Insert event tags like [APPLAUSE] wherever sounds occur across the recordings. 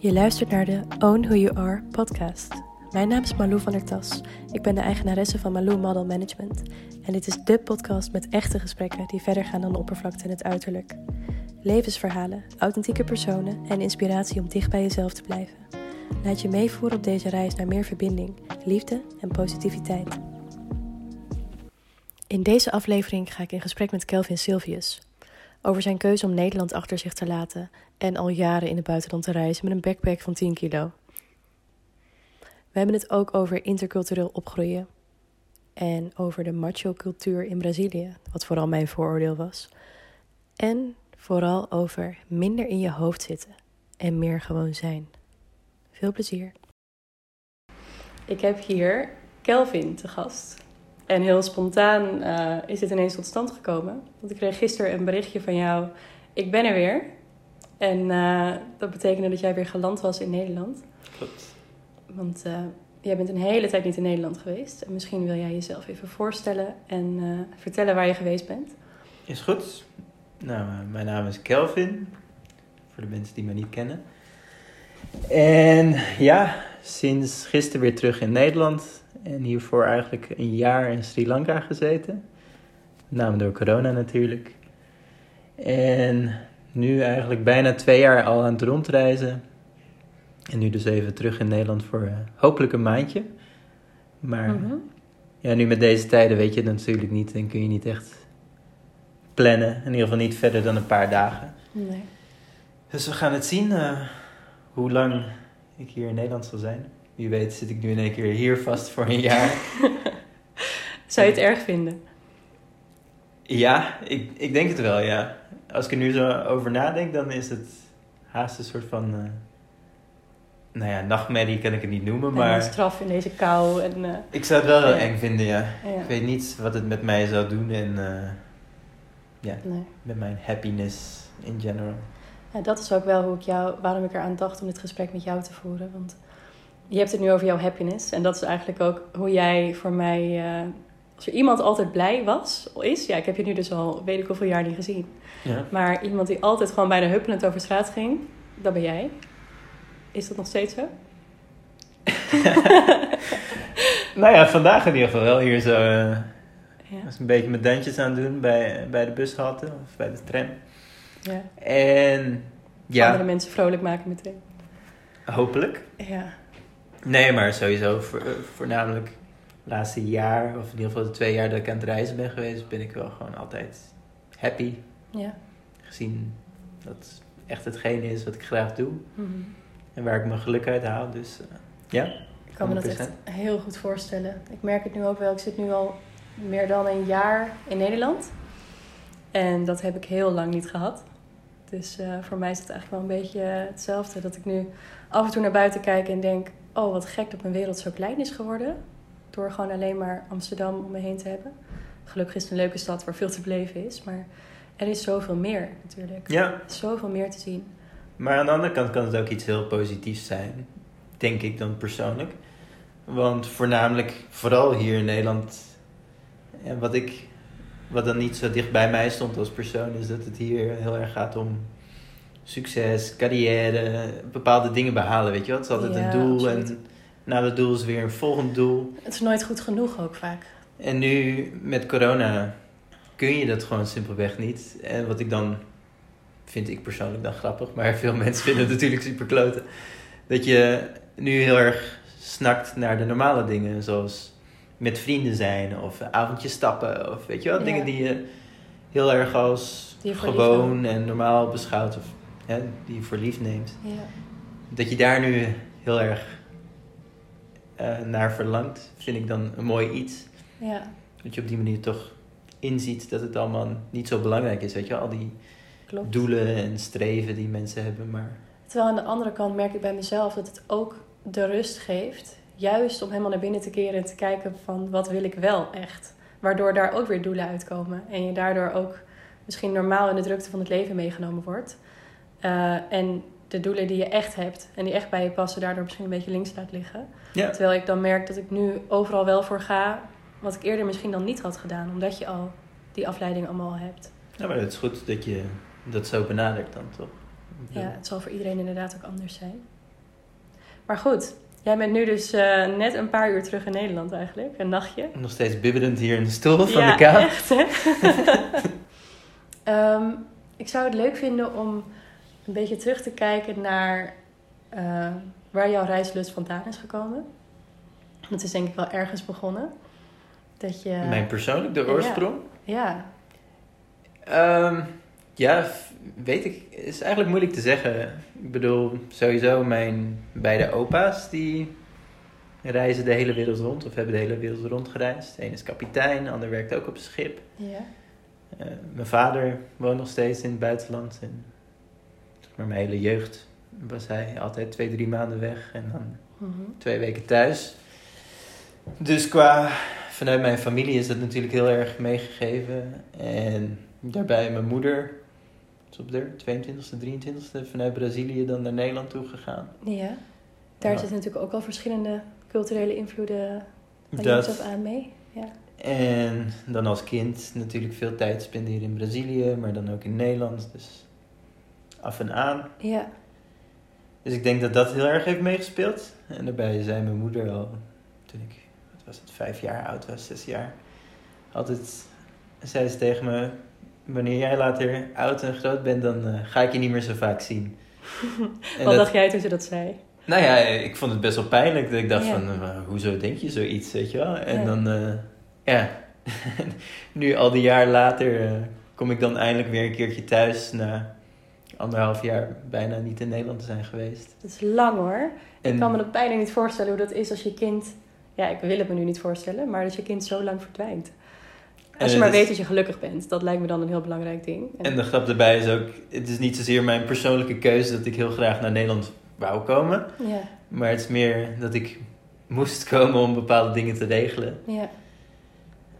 Je luistert naar de Own Who You Are podcast. Mijn naam is Malou van der Tas. Ik ben de eigenaresse van Malou Model Management. En dit is de podcast met echte gesprekken die verder gaan dan de oppervlakte en het uiterlijk. Levensverhalen, authentieke personen en inspiratie om dicht bij jezelf te blijven. Laat je meevoeren op deze reis naar meer verbinding, liefde en positiviteit. In deze aflevering ga ik in gesprek met Kelvin Silvius over zijn keuze om Nederland achter zich te laten en al jaren in het buitenland te reizen met een backpack van 10 kilo. We hebben het ook over intercultureel opgroeien en over de macho-cultuur in Brazilië, wat vooral mijn vooroordeel was. En vooral over minder in je hoofd zitten en meer gewoon zijn. Veel plezier. Ik heb hier Kelvin te gast. En heel spontaan uh, is dit ineens tot stand gekomen. Want ik kreeg gisteren een berichtje van jou. Ik ben er weer. En uh, dat betekende dat jij weer geland was in Nederland. Klopt. Want uh, jij bent een hele tijd niet in Nederland geweest. En misschien wil jij jezelf even voorstellen en vertellen waar je geweest bent. Is goed. Nou, mijn naam is Kelvin. Voor de mensen die me niet kennen. En ja, sinds gisteren weer terug in Nederland en hiervoor eigenlijk een jaar in Sri Lanka gezeten. Met name door corona natuurlijk. En nu eigenlijk bijna twee jaar al aan het rondreizen. En nu dus even terug in Nederland voor uh, hopelijk een maandje. Maar mm -hmm. ja, nu met deze tijden weet je het natuurlijk niet en kun je niet echt plannen. In ieder geval niet verder dan een paar dagen. Nee. Dus we gaan het zien uh, hoe lang ik hier in Nederland zal zijn. Wie weet zit ik nu in één keer hier vast voor een jaar. [LAUGHS] Zou je het erg vinden? Ja, ik, ik denk het wel, ja. Als ik er nu zo over nadenk, dan is het haast een soort van... Uh, nou ja, nachtmerrie kan ik het niet noemen, maar... En straf in deze kou en... Uh, ik zou het wel heel ja. eng vinden, ja. ja. Ik weet niet wat het met mij zou doen en... Uh, ja, nee. met mijn happiness in general. Ja, dat is ook wel hoe ik jou, waarom ik eraan dacht om dit gesprek met jou te voeren. Want je hebt het nu over jouw happiness. En dat is eigenlijk ook hoe jij voor mij. Uh, als er iemand altijd blij was, is. Ja, ik heb je nu dus al weet ik hoeveel jaar niet gezien. Ja. Maar iemand die altijd gewoon bijna huppelend over straat ging, dat ben jij. Is dat nog steeds zo? [LAUGHS] nou ja, vandaag in ieder geval wel hier zo. Uh, ja. Was een beetje met dansjes aan het doen bij, bij de bushalte of bij de tram. Ja. En ja. Andere mensen vrolijk maken meteen. Hopelijk. Ja. Nee, maar sowieso voor, voornamelijk het laatste jaar, of in ieder geval de twee jaar dat ik aan het reizen ben geweest, ben ik wel gewoon altijd happy. Ja. Gezien dat echt hetgene is wat ik graag doe. Mm -hmm. En waar ik mijn geluk uit haal. Dus uh, ja. Ik kan me dat echt heel goed voorstellen. Ik merk het nu ook wel. Ik zit nu al meer dan een jaar in Nederland. En dat heb ik heel lang niet gehad. Dus uh, voor mij is het eigenlijk wel een beetje hetzelfde. Dat ik nu af en toe naar buiten kijk en denk: oh, wat gek dat mijn wereld zo klein is geworden. Door gewoon alleen maar Amsterdam om me heen te hebben. Gelukkig is het een leuke stad waar veel te beleven is. Maar er is zoveel meer natuurlijk. Ja. Zoveel meer te zien. Maar aan de andere kant kan het ook iets heel positiefs zijn. Denk ik dan persoonlijk. Want voornamelijk, vooral hier in Nederland. En wat ik. Wat dan niet zo dicht bij mij stond als persoon, is dat het hier heel erg gaat om succes, carrière, bepaalde dingen behalen, weet je wel. Het is altijd Ja, een doel absoluut. en na dat doel is weer een volgend doel. Het is nooit goed genoeg ook vaak. En nu met corona kun je dat gewoon simpelweg niet. En wat ik dan, vind ik persoonlijk dan grappig, maar veel [LAUGHS] mensen vinden het natuurlijk super kloten. Dat je nu heel erg snakt naar de normale dingen, zoals met vrienden zijn of avondjes stappen of weet je wel, Ja. dingen die je heel erg als gewoon en normaal beschouwt of hè, die je voor lief neemt. Ja. Dat je daar nu heel erg eh, naar verlangt, vind ik dan een mooi iets. ja, Dat je op die manier toch inziet dat het allemaal niet zo belangrijk is. Weet je, al die klopt. doelen en streven die mensen hebben. Maar Terwijl aan de andere kant merk ik bij mezelf dat het ook de rust geeft. Juist om helemaal naar binnen te keren en te kijken van wat wil ik wel echt. Waardoor daar ook weer doelen uitkomen. En je daardoor ook misschien normaal in de drukte van het leven meegenomen wordt. Eh, en de doelen die je echt hebt en die echt bij je passen, daardoor misschien een beetje links laat liggen. ja, Terwijl ik dan merk dat ik nu overal wel voor ga, wat ik eerder misschien dan niet had gedaan. Omdat je al die afleiding allemaal hebt. ja, maar het is goed dat je dat zo benadert dan toch? Ja, het zal voor iedereen inderdaad ook anders zijn. Maar goed, jij bent nu dus eh, net een paar uur terug in Nederland eigenlijk. Een nachtje. Nog steeds bibberend hier in de stoel van ja, de kamer. echt hè? [LAUGHS] Ehm, ik zou het leuk vinden om een beetje terug te kijken naar eh, waar jouw reislust vandaan is gekomen. Dat is denk ik wel ergens begonnen. Dat je... Mijn persoonlijk, de oorsprong. Ja, Ehm, ja, weet ik. Is eigenlijk moeilijk te zeggen. Ik bedoel, sowieso mijn beide opa's die reizen de hele wereld rond. Of hebben de hele wereld rond gereisd. De een is kapitein, de ander werkt ook op een schip. ja. Eh, mijn vader woont nog steeds in het buitenland. En, zeg maar mijn hele jeugd was hij altijd twee, drie maanden weg. En dan Mhm. twee weken thuis. Dus qua vanuit mijn familie is dat natuurlijk heel erg meegegeven. En daarbij mijn moeder, is op de 22e, 23e, vanuit Brazilië dan naar Nederland toe gegaan. Ja. Daar Ja. zitten natuurlijk ook al verschillende culturele invloeden van Dat. jezelf aan mee. Ja. En dan als kind natuurlijk veel tijd spenderen in Brazilië, maar dan ook in Nederland. Dus af en aan. ja. Dus ik denk dat dat heel erg heeft meegespeeld. En daarbij zei mijn moeder al, toen ik, wat was het, vijf jaar oud was, zes jaar. Altijd zei ze tegen me, wanneer jij later oud en groot bent, dan eh, ga ik je niet meer zo vaak zien. [LAUGHS] En Wat dat- dacht jij toen ze dat zei? Nou ja, ik vond het best wel pijnlijk. Dat ik dacht Ja. van, eh, hoezo denk je zoiets, weet je wel? En Ja. dan, eh, ja, [LAUGHS] nu al die jaar later kom ik dan eindelijk weer een keertje thuis na anderhalf jaar bijna niet in Nederland te zijn geweest. Dat is lang hoor. En Ik kan me dat bijna niet voorstellen hoe dat is als je kind... Ja, ik wil het me nu niet voorstellen, maar dat je kind zo lang verdwijnt. Als je maar weet dat je gelukkig bent, dat lijkt me dan een heel belangrijk ding. En de grap daarbij is ook, het is niet zozeer mijn persoonlijke keuze dat ik heel graag naar Nederland wou komen. Ja, Maar het is meer dat ik moest komen om bepaalde dingen te regelen. ja.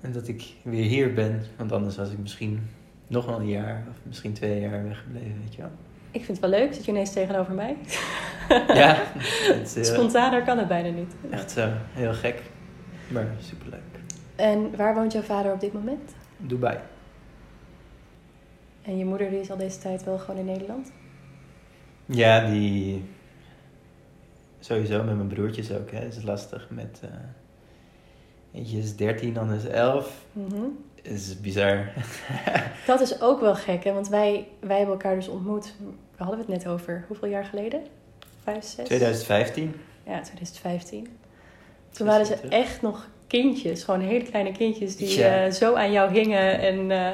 En dat ik weer hier ben. Want anders was ik misschien nog wel een jaar of misschien twee jaar weggebleven, weet je wel. Ik vind het wel leuk. Zit je ineens tegenover mij? [LAUGHS] Ja, het heel- Spontaner kan het bijna niet. echt zo heel gek. Maar superleuk. En waar woont jouw vader op dit moment? Dubai. En je moeder die is al deze tijd wel gewoon in Nederland? Ja, die... Sowieso met mijn broertjes ook, hè. is lastig met... eh Eentje is 13, ander is 11. Mhm. Het is bizar. [LAUGHS] Dat is ook wel gek, hè? Want wij, wij hebben elkaar dus ontmoet. Waar hadden we het net over? Hoeveel jaar geleden? Vijf, zes? 2015. Ja, 2015. Toen waren ze echt nog kindjes. Gewoon hele kleine kindjes die Ja. eh, zo aan jou hingen en eh,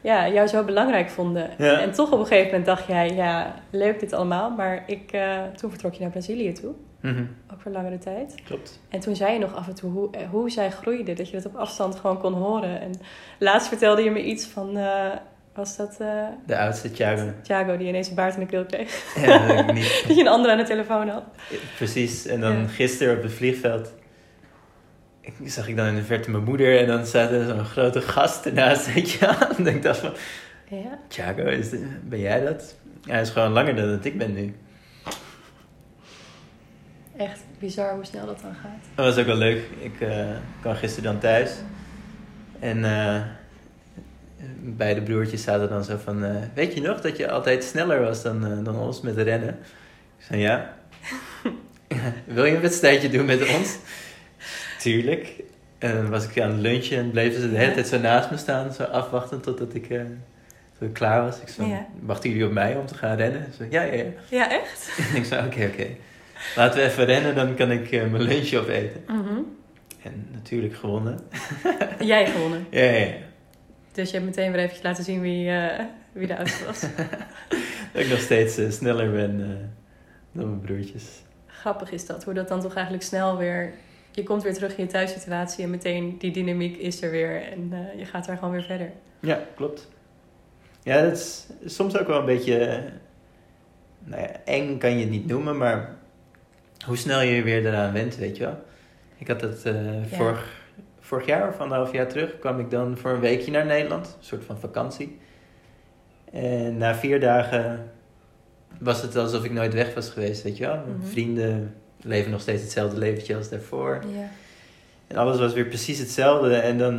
ja, jou zo belangrijk vonden. Ja. En toch op een gegeven moment dacht jij, ja, leuk dit allemaal. Maar ik, eh, toen vertrok je naar Brazilië toe. Mhm, Ook voor langere tijd. Klopt. En toen zei je nog af en toe hoe, eh, hoe zij groeide. Dat je dat op afstand gewoon kon horen. En laatst vertelde je me iets van... eh, was dat eh De oudste Thiago. Thiago die ineens een baard in de keel kreeg? Ja, dat ik niet. [LAUGHS] Dat je een andere aan de telefoon had. Precies. En dan Ja. gisteren op het vliegveld zag ik dan in de verte mijn moeder en dan staat er zo'n grote gast [LAUGHS] weet je wel. En ik dacht van, Ja. Thiago, is dit- ben jij dat? Hij is gewoon langer dan dat ik ben nu. Echt bizar hoe snel dat dan gaat. Dat was ook wel leuk. Ik eh, kwam gisteren dan thuis. En eh, beide broertjes zaten dan zo van... eh, weet je nog dat je altijd sneller was dan, dan ons met rennen? Ik zei ja. [LAUGHS] Wil je een wedstrijdje doen met ons? Tuurlijk. En dan was ik aan het lunchen en bleven ze de hele tijd zo naast me staan. Zo afwachten totdat ik, klaar was. Ik zei, Ja. wachten jullie op mij om te gaan rennen? Ze zei, ja, ja, ja. Ja, echt? [LAUGHS] ik zei, oké, oké. Laten we even rennen, dan kan ik eh, mijn lunch opeten. Mhm. En natuurlijk gewonnen. [LAUGHS] Jij gewonnen. Ja, ja, ja. Dus je hebt meteen weer eventjes laten zien wie, eh, wie de oudste was. [LAUGHS] Dat ik nog steeds eh, sneller ben dan mijn broertjes. Grappig is dat. Hoe dat dan toch eigenlijk snel weer... Je komt weer terug in je thuissituatie en meteen die dynamiek is er weer. En je gaat daar gewoon weer verder. Ja, klopt. Ja, dat is soms ook wel een beetje... nou ja, eng kan je het niet noemen, maar hoe snel je je weer eraan went, weet je wel. Ik had het eh, Ja. vorig, vorig jaar of anderhalf jaar terug, kwam ik dan voor een weekje naar Nederland. Een soort van vakantie. En na vier dagen was het alsof ik nooit weg was geweest, weet je wel. Mijn Mhm. vrienden leven nog steeds hetzelfde leventje als daarvoor. Ja. En alles was weer precies hetzelfde. En dan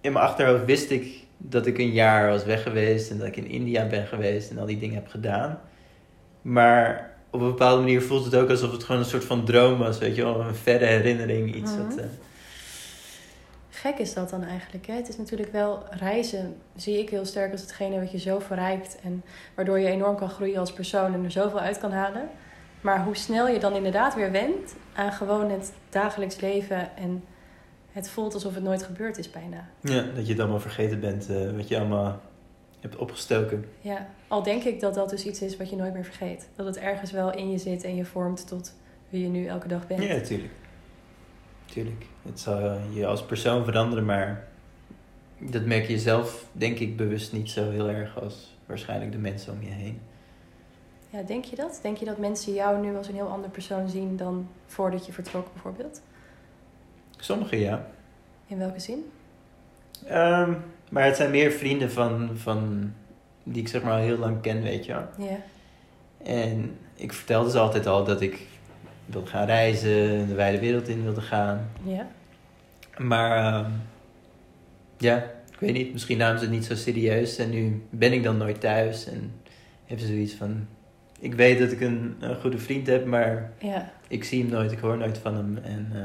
in mijn achterhoofd wist ik dat ik een jaar was weg geweest. En dat ik in India ben geweest en al die dingen heb gedaan. Maar op een bepaalde manier voelt het ook alsof het gewoon een soort van droom was, weet je wel. Een verre herinnering, iets Mhm. wat... eh, Gek is dat dan eigenlijk. Hè? Het is natuurlijk wel reizen, zie ik heel sterk als hetgene wat je zo verrijkt. En waardoor je enorm kan groeien als persoon en er zoveel uit kan halen. Maar hoe snel je dan inderdaad weer wendt aan gewoon het dagelijks leven. En het voelt alsof het nooit gebeurd is bijna. ja, dat je het allemaal vergeten bent, eh, wat je allemaal hebt opgestoken. Ja, al denk ik dat dat dus iets is wat je nooit meer vergeet. Dat het ergens wel in je zit en je vormt tot wie je nu elke dag bent. Ja, tuurlijk. Tuurlijk. Het zal eh, je als persoon veranderen, maar dat merk je zelf, denk ik, bewust niet zo heel erg als waarschijnlijk de mensen om je heen. Ja, denk je dat? Denk je dat mensen jou nu als een heel ander persoon zien dan voordat je vertrok bijvoorbeeld? Sommigen ja. In welke zin? Ehm, maar het zijn meer vrienden van, van die ik zeg maar al heel lang ken, weet je wel. Ja. En ik vertelde ze altijd al dat ik wilde gaan reizen, de wijde wereld in wilde gaan. Ja. Maar ehm, ja, ik weet niet, misschien namen ze het niet zo serieus. En nu ben ik dan nooit thuis en hebben ze zoiets van... Ik weet dat ik een, een goede vriend heb, maar Ja. ik zie hem nooit, ik hoor nooit van hem. En eh,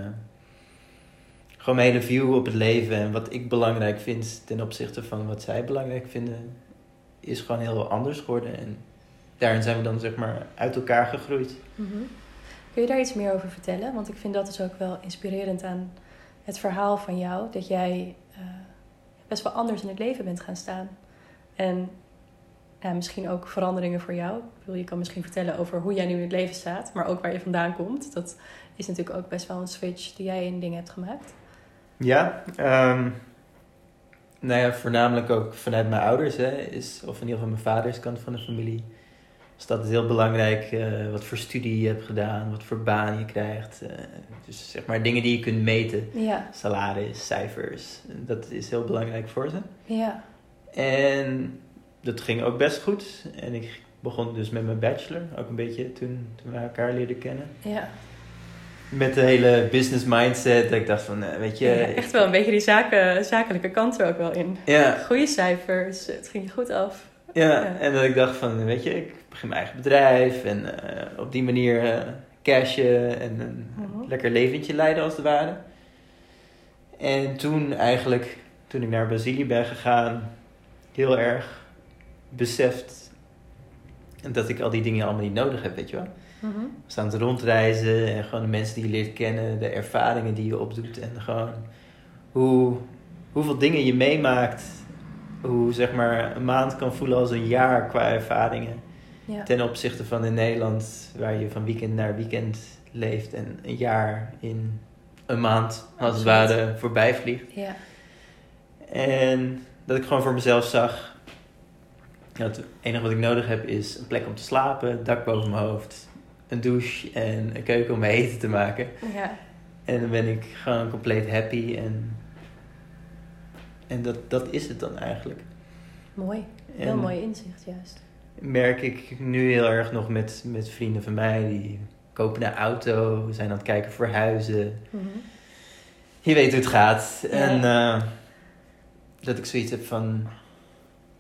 gewoon mijn hele view op het leven en wat ik belangrijk vind ten opzichte van wat zij belangrijk vinden, is gewoon heel anders geworden. En daarin zijn we dan zeg maar uit elkaar gegroeid. Mhm. Kun je daar iets meer over vertellen? Want ik vind dat dus ook wel inspirerend aan het verhaal van jou. Dat jij eh, best wel anders in het leven bent gaan staan. En ja, misschien ook veranderingen voor jou. Je kan misschien vertellen over hoe jij nu in het leven staat. Maar ook waar je vandaan komt. Dat is natuurlijk ook best wel een switch die jij in dingen hebt gemaakt. Ja, ehm, nou ja, voornamelijk ook vanuit mijn ouders, hè, is, of in ieder geval mijn vaders kant van de familie, is dat heel belangrijk eh, wat voor studie je hebt gedaan, wat voor baan je krijgt. eh, dus zeg maar dingen die je kunt meten, Ja, salaris, cijfers, dat is heel belangrijk voor ze. ja, En dat ging ook best goed. En ik begon dus met mijn bachelor, ook een beetje toen, toen we elkaar leerden kennen. ja. Met de hele business mindset, dat ik dacht van, eh, weet je... ja echt wel een beetje die zaken, zakelijke kant er ook wel in. Ja, Goede cijfers, het ging goed af. Ja, Ja. en dat ik dacht van, weet je, ik begin mijn eigen bedrijf en eh, op die manier eh cashen en een Mhm. lekker leventje leiden als het ware. En toen eigenlijk, toen ik naar Brazilië ben gegaan, heel erg beseft dat ik al die dingen allemaal niet nodig heb, weet je wel. We staan te rondreizen en gewoon de mensen die je leert kennen, de ervaringen die je opdoet en gewoon hoe, hoeveel dingen je meemaakt. Hoe zeg maar een maand kan voelen als een jaar qua ervaringen. Ja. Ten opzichte van in Nederland, waar je van weekend naar weekend leeft en een jaar in een maand als het ware voorbij vliegt. ja. En dat ik gewoon voor mezelf zag. Dat het enige wat ik nodig heb is een plek om te slapen, dak boven mijn hoofd, een douche en een keuken om mijn eten te maken. ja. En dan ben ik gewoon compleet happy. En, en dat, dat is het dan eigenlijk. Mooi. Heel mooi inzicht, juist. merk ik nu heel erg nog met, met vrienden van mij die kopen een auto, zijn aan het kijken voor huizen. Mhm. Je weet hoe het gaat. Ja. En eh, dat ik zoiets heb van,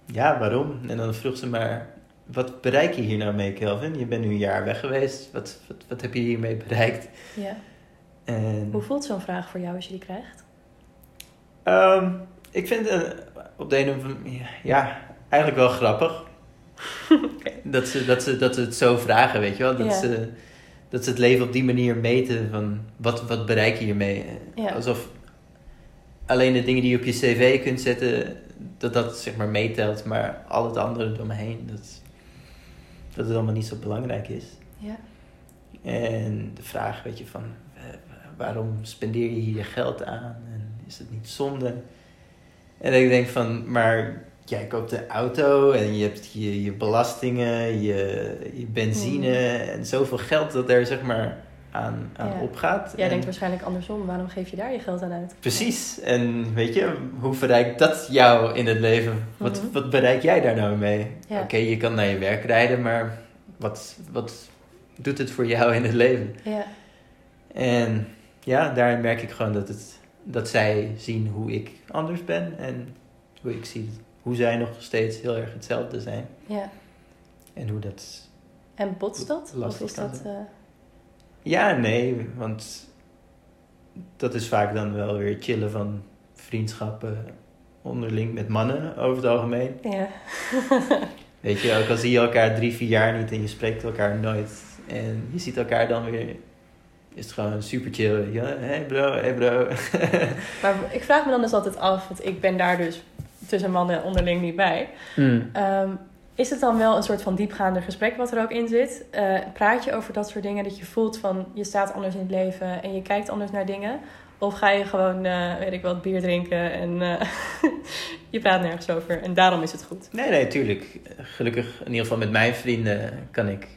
ja, waarom? En dan vroeg ze maar, wat bereik je hier nou mee, Kelvin? Je bent nu een jaar weg geweest. Wat, wat, wat heb je hiermee bereikt? Ja. En, Hoe voelt zo'n vraag voor jou als je die krijgt? Ehm, ik vind het op de een of andere manier, ja, eigenlijk wel grappig. [LAUGHS] dat, ze, dat, ze, dat ze het zo vragen, weet je wel. Dat, Ja. ze, dat ze het leven op die manier meten van, wat, wat bereik je hiermee? Ja. Alsof alleen de dingen die je op je cv kunt zetten, dat dat zeg maar meetelt. Maar al het andere door me heen, dat, dat het allemaal niet zo belangrijk is. Ja. En de vraag, weet je, van eh, waarom spendeer je hier je geld aan? En is het niet zonde? En ik denk van, maar jij koopt een auto en je hebt je, je belastingen, je, je benzine en zoveel geld dat er zeg maar aan, aan Ja. opgaat. Jij En- denkt waarschijnlijk andersom. Waarom geef je daar je geld aan uit? Precies. En weet je, hoe verrijkt dat jou in het leven? Wat, Mhm. wat bereik jij daar nou mee? Ja. Oké, je kan naar je werk rijden, maar wat, wat doet het voor jou in het leven? Ja. En ja, daarin merk ik gewoon dat, het, dat zij zien hoe ik anders ben. En hoe ik zie hoe zij nog steeds heel erg hetzelfde zijn. Ja. En hoe dat... En botst dat? Lastig of is dat... zijn. Ja, nee, want dat is vaak dan wel weer chillen van vriendschappen onderling met mannen over het algemeen. ja. [LAUGHS] Weet je, ook al zie je elkaar drie, vier jaar niet en je spreekt elkaar nooit en je ziet elkaar dan weer, is het gewoon super chill. weet je wel. Hey bro, hey bro. [LAUGHS] Maar ik vraag me dan dus altijd af, want ik ben daar dus tussen mannen onderling niet bij. Hmm. Ehm, is het dan wel een soort van diepgaander gesprek wat er ook in zit? Eh, praat je over dat soort dingen dat je voelt van je staat anders in het leven en je kijkt anders naar dingen? Of ga je gewoon, eh, weet ik wat, bier drinken en eh, [LAUGHS] je praat nergens over en daarom is het goed? Nee, nee, tuurlijk. Gelukkig, in ieder geval met mijn vrienden, kan ik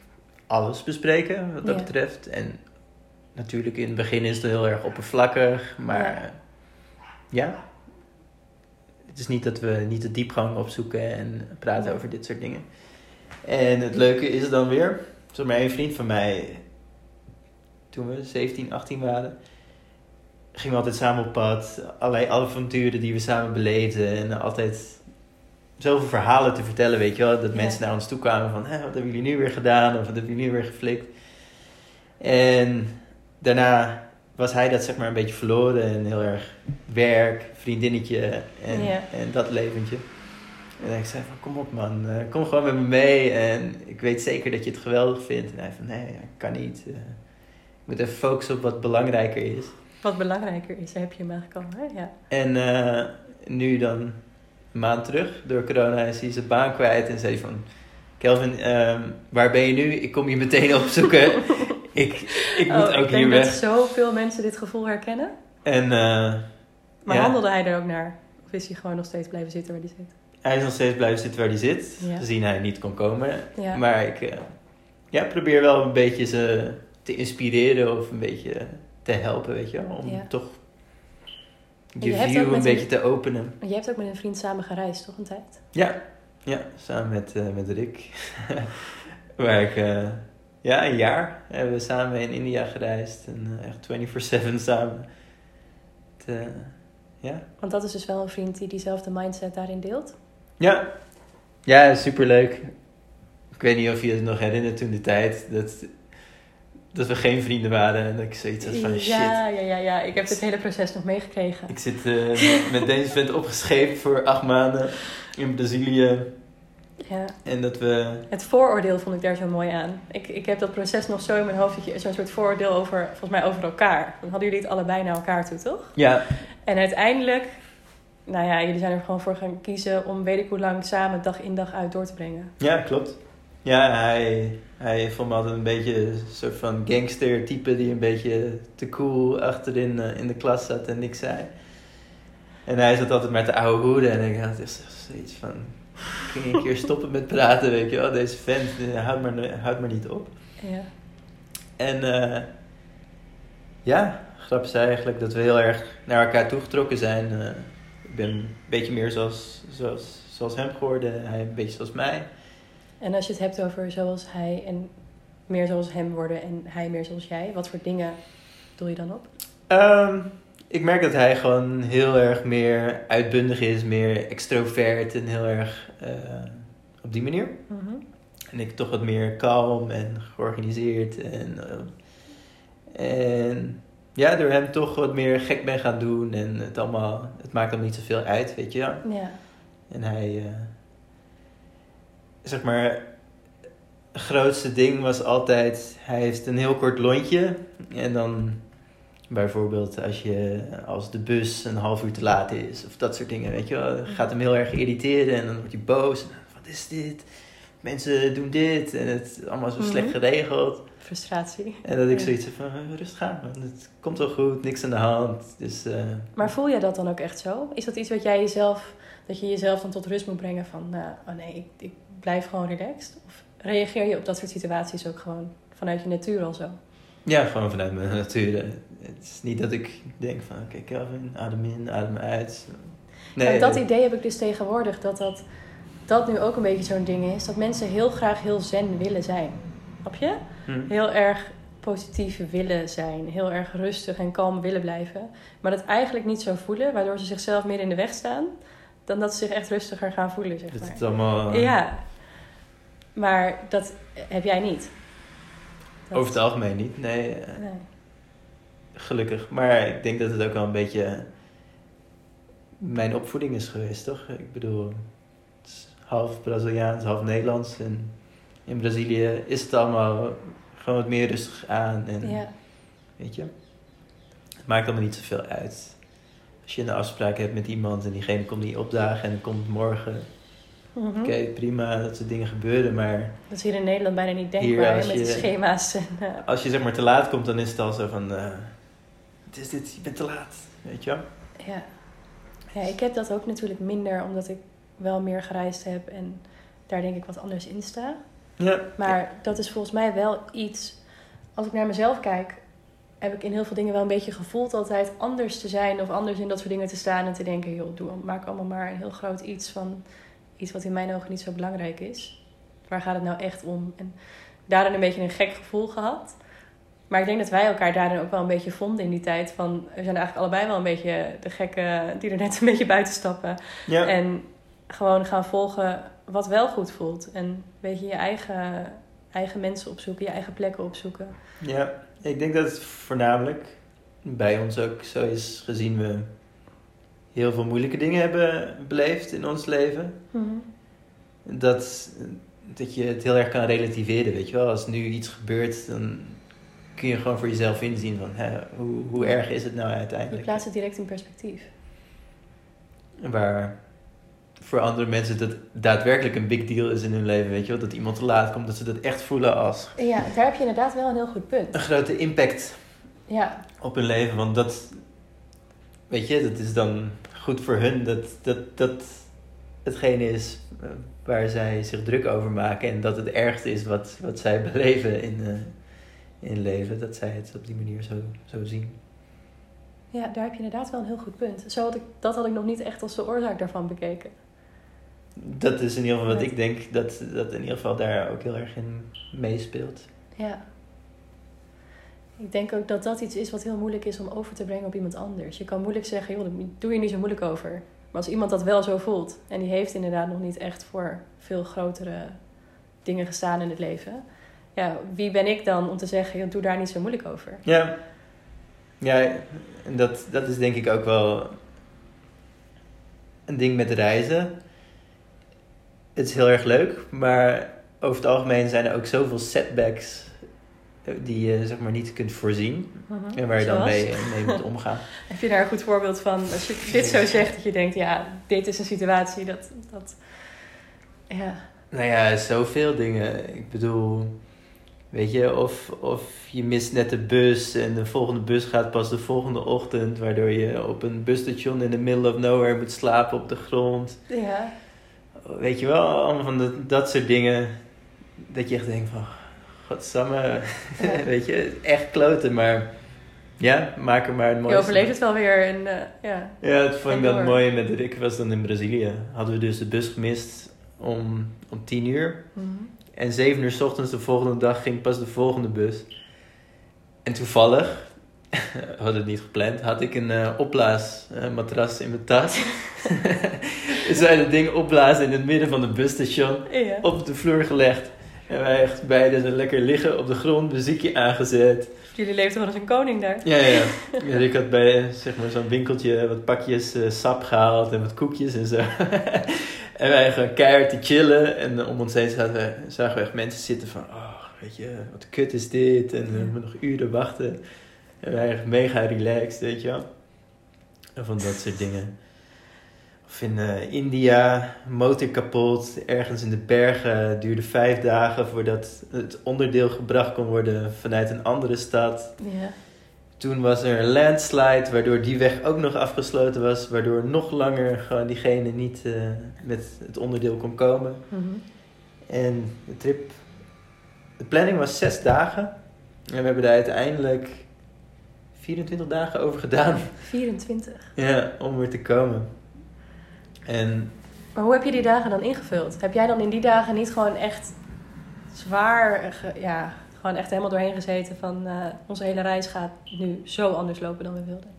alles bespreken wat dat Ja. betreft. En natuurlijk, in het begin is het heel erg oppervlakkig, maar ja. Het is niet dat we niet de diepgang opzoeken en praten over dit soort dingen. En het leuke is dan weer, zeg maar, een vriend van mij, toen we 17, 18 waren, gingen we altijd samen op pad. Allerlei avonturen die we samen beleefden. En altijd zoveel verhalen te vertellen, weet je wel. Dat Ja. mensen naar ons toe kwamen van, wat hebben jullie nu weer gedaan? Of wat hebben jullie nu weer geflikt? En daarna was hij dat zeg maar een beetje verloren. En heel erg werk, vriendinnetje en, Ja. en dat leventje. En ik zei van, kom op man, eh, kom gewoon met me mee. En ik weet zeker dat je het geweldig vindt. En hij van, nee, ik kan niet. eh, ik moet even focussen op wat belangrijker is. Wat belangrijker is, heb je hem eigenlijk al, hè? Ja. En eh, nu dan een maand terug, door corona, is hij zijn baan kwijt. En zei van, Kelvin, ehm, waar ben je nu? Ik kom je meteen [LAUGHS] opzoeken. Ik, ik moet Oh, ook ik hier denk dat weg. zoveel mensen dit gevoel herkennen. En eh, Maar Ja. handelde hij er ook naar? Of is hij gewoon nog steeds blijven zitten waar hij zit? hij is nog steeds blijven zitten waar hij zit. Ja. Gezien hij niet kon komen. Ja. Maar ik eh, ja, probeer wel een beetje ze te inspireren of een beetje te helpen, weet je wel. Om toch je view een beetje een- te openen. Je hebt ook met een vriend samen gereisd, toch een tijd? Ja, ja samen met, eh, met Rick. [LAUGHS] Waar ik, ja, een jaar hebben we samen in India gereisd. En eh, echt 24-7 samen. Het, eh, ja. Want dat is dus wel een vriend die diezelfde mindset daarin deelt. Ja. Ja, superleuk. Ik weet niet of je het nog herinnert toen de tijd. Dat, dat we geen vrienden waren. En dat ik zoiets had van shit. Ja, ja, ja, ja. Ik heb dit hele proces nog meegekregen. Ik zit eh, met deze vent opgescheept voor acht maanden in Brazilië. Ja. En dat we... Het vooroordeel vond ik daar zo mooi aan. Ik, ik heb dat proces nog zo in mijn hoofd. dat je Zo'n soort vooroordeel over, volgens mij over elkaar. Dan hadden jullie het allebei naar elkaar toe, toch? Ja, En uiteindelijk, nou ja, jullie zijn er gewoon voor gaan kiezen om weet ik hoe lang samen dag in dag uit door te brengen. Ja, klopt. Ja, hij, hij vond me altijd een beetje een soort van gangster type die een beetje te cool achterin eh, in de klas zat en niks zei. En hij zat altijd met de oude hoede en ik had echt zoiets van, kun je een keer stoppen met praten, weet je wel. Deze vent, eh, houd maar, houd maar niet op. Ja. En eh, ja, grap is eigenlijk dat we heel erg naar elkaar toegetrokken zijn. Eh, ik ben een beetje meer zoals, zoals, zoals hem geworden, hij een beetje zoals mij. En als je het hebt over zoals hij en meer zoals hem worden en hij meer zoals jij, wat voor dingen doe je dan op? Ehm, ik merk dat hij gewoon heel erg meer uitbundig is, meer extrovert en heel erg eh, op die manier. Mhm. En ik toch wat meer kalm en georganiseerd. En, eh, en ja, door hem toch wat meer gek ben gaan doen. En het, allemaal, het maakt hem niet zoveel uit, weet je. Ja. En hij, eh, zeg maar, het grootste ding was altijd, hij heeft een heel kort lontje. En dan bijvoorbeeld als, je, als de bus een half uur te laat is, of dat soort dingen, weet je wel. gaat hem heel erg irriteren en dan wordt hij boos. Wat is dit? Mensen doen dit en het is allemaal zo slecht Mhm. geregeld. Frustratie. En dat ik zoiets heb van, eh, rustig aan het komt wel goed, niks aan de hand. Dus, eh, Maar voel jij dat dan ook echt zo? Is dat iets wat jij jezelf, dat je jezelf dan tot rust moet brengen van, nou, oh nee, ik, ik blijf gewoon relaxed? Of reageer je op dat soort situaties ook gewoon vanuit je natuur al zo? Ja, gewoon vanuit mijn natuur. Het is niet dat ik denk van, oké Kelvin, adem in, adem uit. Nee, dat eh, idee heb ik dus tegenwoordig, dat, dat dat nu ook een beetje zo'n ding is. Dat mensen heel graag heel zen willen zijn. Snap je? hm. Heel erg positief willen zijn. Heel erg rustig en kalm willen blijven. Maar dat eigenlijk niet zo voelen, waardoor ze zichzelf meer in de weg staan. Dan dat ze zich echt rustiger gaan voelen, zeg Dat maar. het allemaal... eh, Ja, Maar dat heb jij niet. Dat- Over het algemeen niet, nee. eh, Nee. Gelukkig. Maar ik denk dat het ook wel een beetje mijn opvoeding is geweest, toch? Ik bedoel, het is half Braziliaans, half Nederlands. En in Brazilië is het allemaal gewoon wat meer rustig aan. En Ja. weet je, het maakt allemaal niet zoveel uit. Als je een afspraak hebt met iemand en diegene komt niet opdagen en komt het Mhm. Oké, prima, dat soort dingen gebeuren. Maar Dat is hier in Nederland bijna niet Hier, denkbaar als met je- de schema's. En, eh, als je zeg maar te laat komt, dan is het al zo van... wat is dit? Je bent te laat, weet je wel? ja. ja, ik heb dat ook natuurlijk minder omdat ik wel meer gereisd heb en daar denk ik wat anders in sta. Ja. Maar dat is volgens mij wel iets. Als ik naar mezelf kijk, heb ik in heel veel dingen wel een beetje gevoeld altijd anders te zijn of anders in dat soort dingen te staan en te denken, joh, doe, maak allemaal maar een heel groot iets van iets wat in mijn ogen niet zo belangrijk is. Waar gaat het nou echt om? En daarin een beetje een gek gevoel gehad. Maar ik denk dat wij elkaar daarin ook wel een beetje vonden in die tijd. Van, we zijn eigenlijk allebei wel een beetje de gekken die er net een beetje buiten stappen. Ja. En gewoon gaan volgen wat wel goed voelt. En een beetje je eigen, eigen mensen opzoeken, je eigen plekken opzoeken. Ja, ik denk dat het voornamelijk bij ons ook zo is, gezien we heel veel moeilijke dingen hebben beleefd in ons leven. Dat, dat je het heel erg kan relativeren, weet je wel. Als nu iets gebeurt, dan kun je gewoon voor jezelf inzien van hè, hoe, hoe erg is het nou Je uiteindelijk. plaatst het direct in perspectief. Waar voor andere mensen dat daadwerkelijk een big deal is in hun leven, weet je wel. Dat iemand te laat komt, dat ze dat echt voelen als Ja, daar heb je inderdaad wel een heel goed punt. een grote impact Ja, op hun leven. Want dat, weet je, dat is dan goed voor hun dat dat, dat hetgene is eh, waar zij zich druk over maken. En dat het ergste is wat, wat zij [LAUGHS] beleven in, eh, in leven. Dat zij het op die manier zo, zo zien. ja, daar heb je inderdaad wel een heel goed punt. Zo had ik, dat had ik nog niet echt als de oorzaak daarvan bekeken. Dat is in ieder geval wat ik denk dat, dat in ieder geval daar ook heel erg in meespeelt. Ja. Ik denk ook dat dat iets is wat heel moeilijk is om over te brengen op iemand anders. Je kan moeilijk zeggen, joh, doe je niet zo moeilijk over. Maar als iemand dat wel zo voelt en die heeft inderdaad nog niet echt voor veel grotere dingen gestaan in het leven. Ja, wie ben ik dan om te zeggen, joh, doe daar niet zo moeilijk over. Ja, ja dat, dat is denk ik ook wel een ding met reizen. Het is heel erg leuk, maar over het algemeen zijn er ook zoveel setbacks die je zeg maar niet kunt voorzien. En waar je dan mee, mee moet omgaan. [LAUGHS] Heb je daar een goed voorbeeld van? Als je dit zo zegt, dat je denkt, ja, dit is een situatie dat... dat ja, Nou ja, zoveel dingen. Ik bedoel, weet je, of, of je mist net de bus en de volgende bus gaat pas de volgende ochtend, waardoor je op een busstation in the middle of nowhere moet slapen op de grond. ja, Weet je wel, allemaal van de, dat soort dingen. Dat je echt denkt van, godsamme, [LAUGHS] weet je, echt kloten, maar ja, maak er maar een mooi. je overleeft het wel weer. En, eh, ja. Ja, dat vond ik dat mooi met Rick was dan in Brazilië. Hadden we dus de bus gemist om, om tien uur. Mhm. En zeven uur s ochtends de volgende dag ging pas de volgende bus. En toevallig, [LAUGHS] we hadden het niet gepland, had ik een eh opblaasmatras in mijn tas. wij dat ding opblazen in het midden van het busstation, op de vloer gelegd. En wij echt beiden zo lekker liggen op de grond, muziekje aangezet. Jullie leefden wel als een koning daar. Ja, ja. ja [LAUGHS] ik had bij eh, zeg maar, zo'n winkeltje wat pakjes eh, sap gehaald en wat koekjes en zo. [LAUGHS] en wij gewoon keihard te chillen. En eh, om ons heen zaten we, zagen we echt mensen zitten van... Oh, weet je, wat kut is dit? En we moeten nog uren wachten. En wij echt mega relaxed, weet je wel. En van dat soort dingen. Of in eh, India, motor kapot, ergens in de bergen. duurde vijf dagen voordat het onderdeel gebracht kon worden vanuit een andere stad. Ja. Toen was er een landslide, waardoor die weg ook nog afgesloten was. Waardoor nog langer gewoon diegene niet eh, met het onderdeel kon komen. Mhm. En de trip, de planning was zes dagen. En we hebben daar uiteindelijk 24 dagen over gedaan 24. ja, om weer te komen. En Maar hoe heb je die dagen dan ingevuld? Heb jij dan in die dagen niet gewoon echt zwaar, eh, ja, gewoon echt helemaal doorheen gezeten van eh, onze hele reis gaat nu zo anders lopen dan we wilden?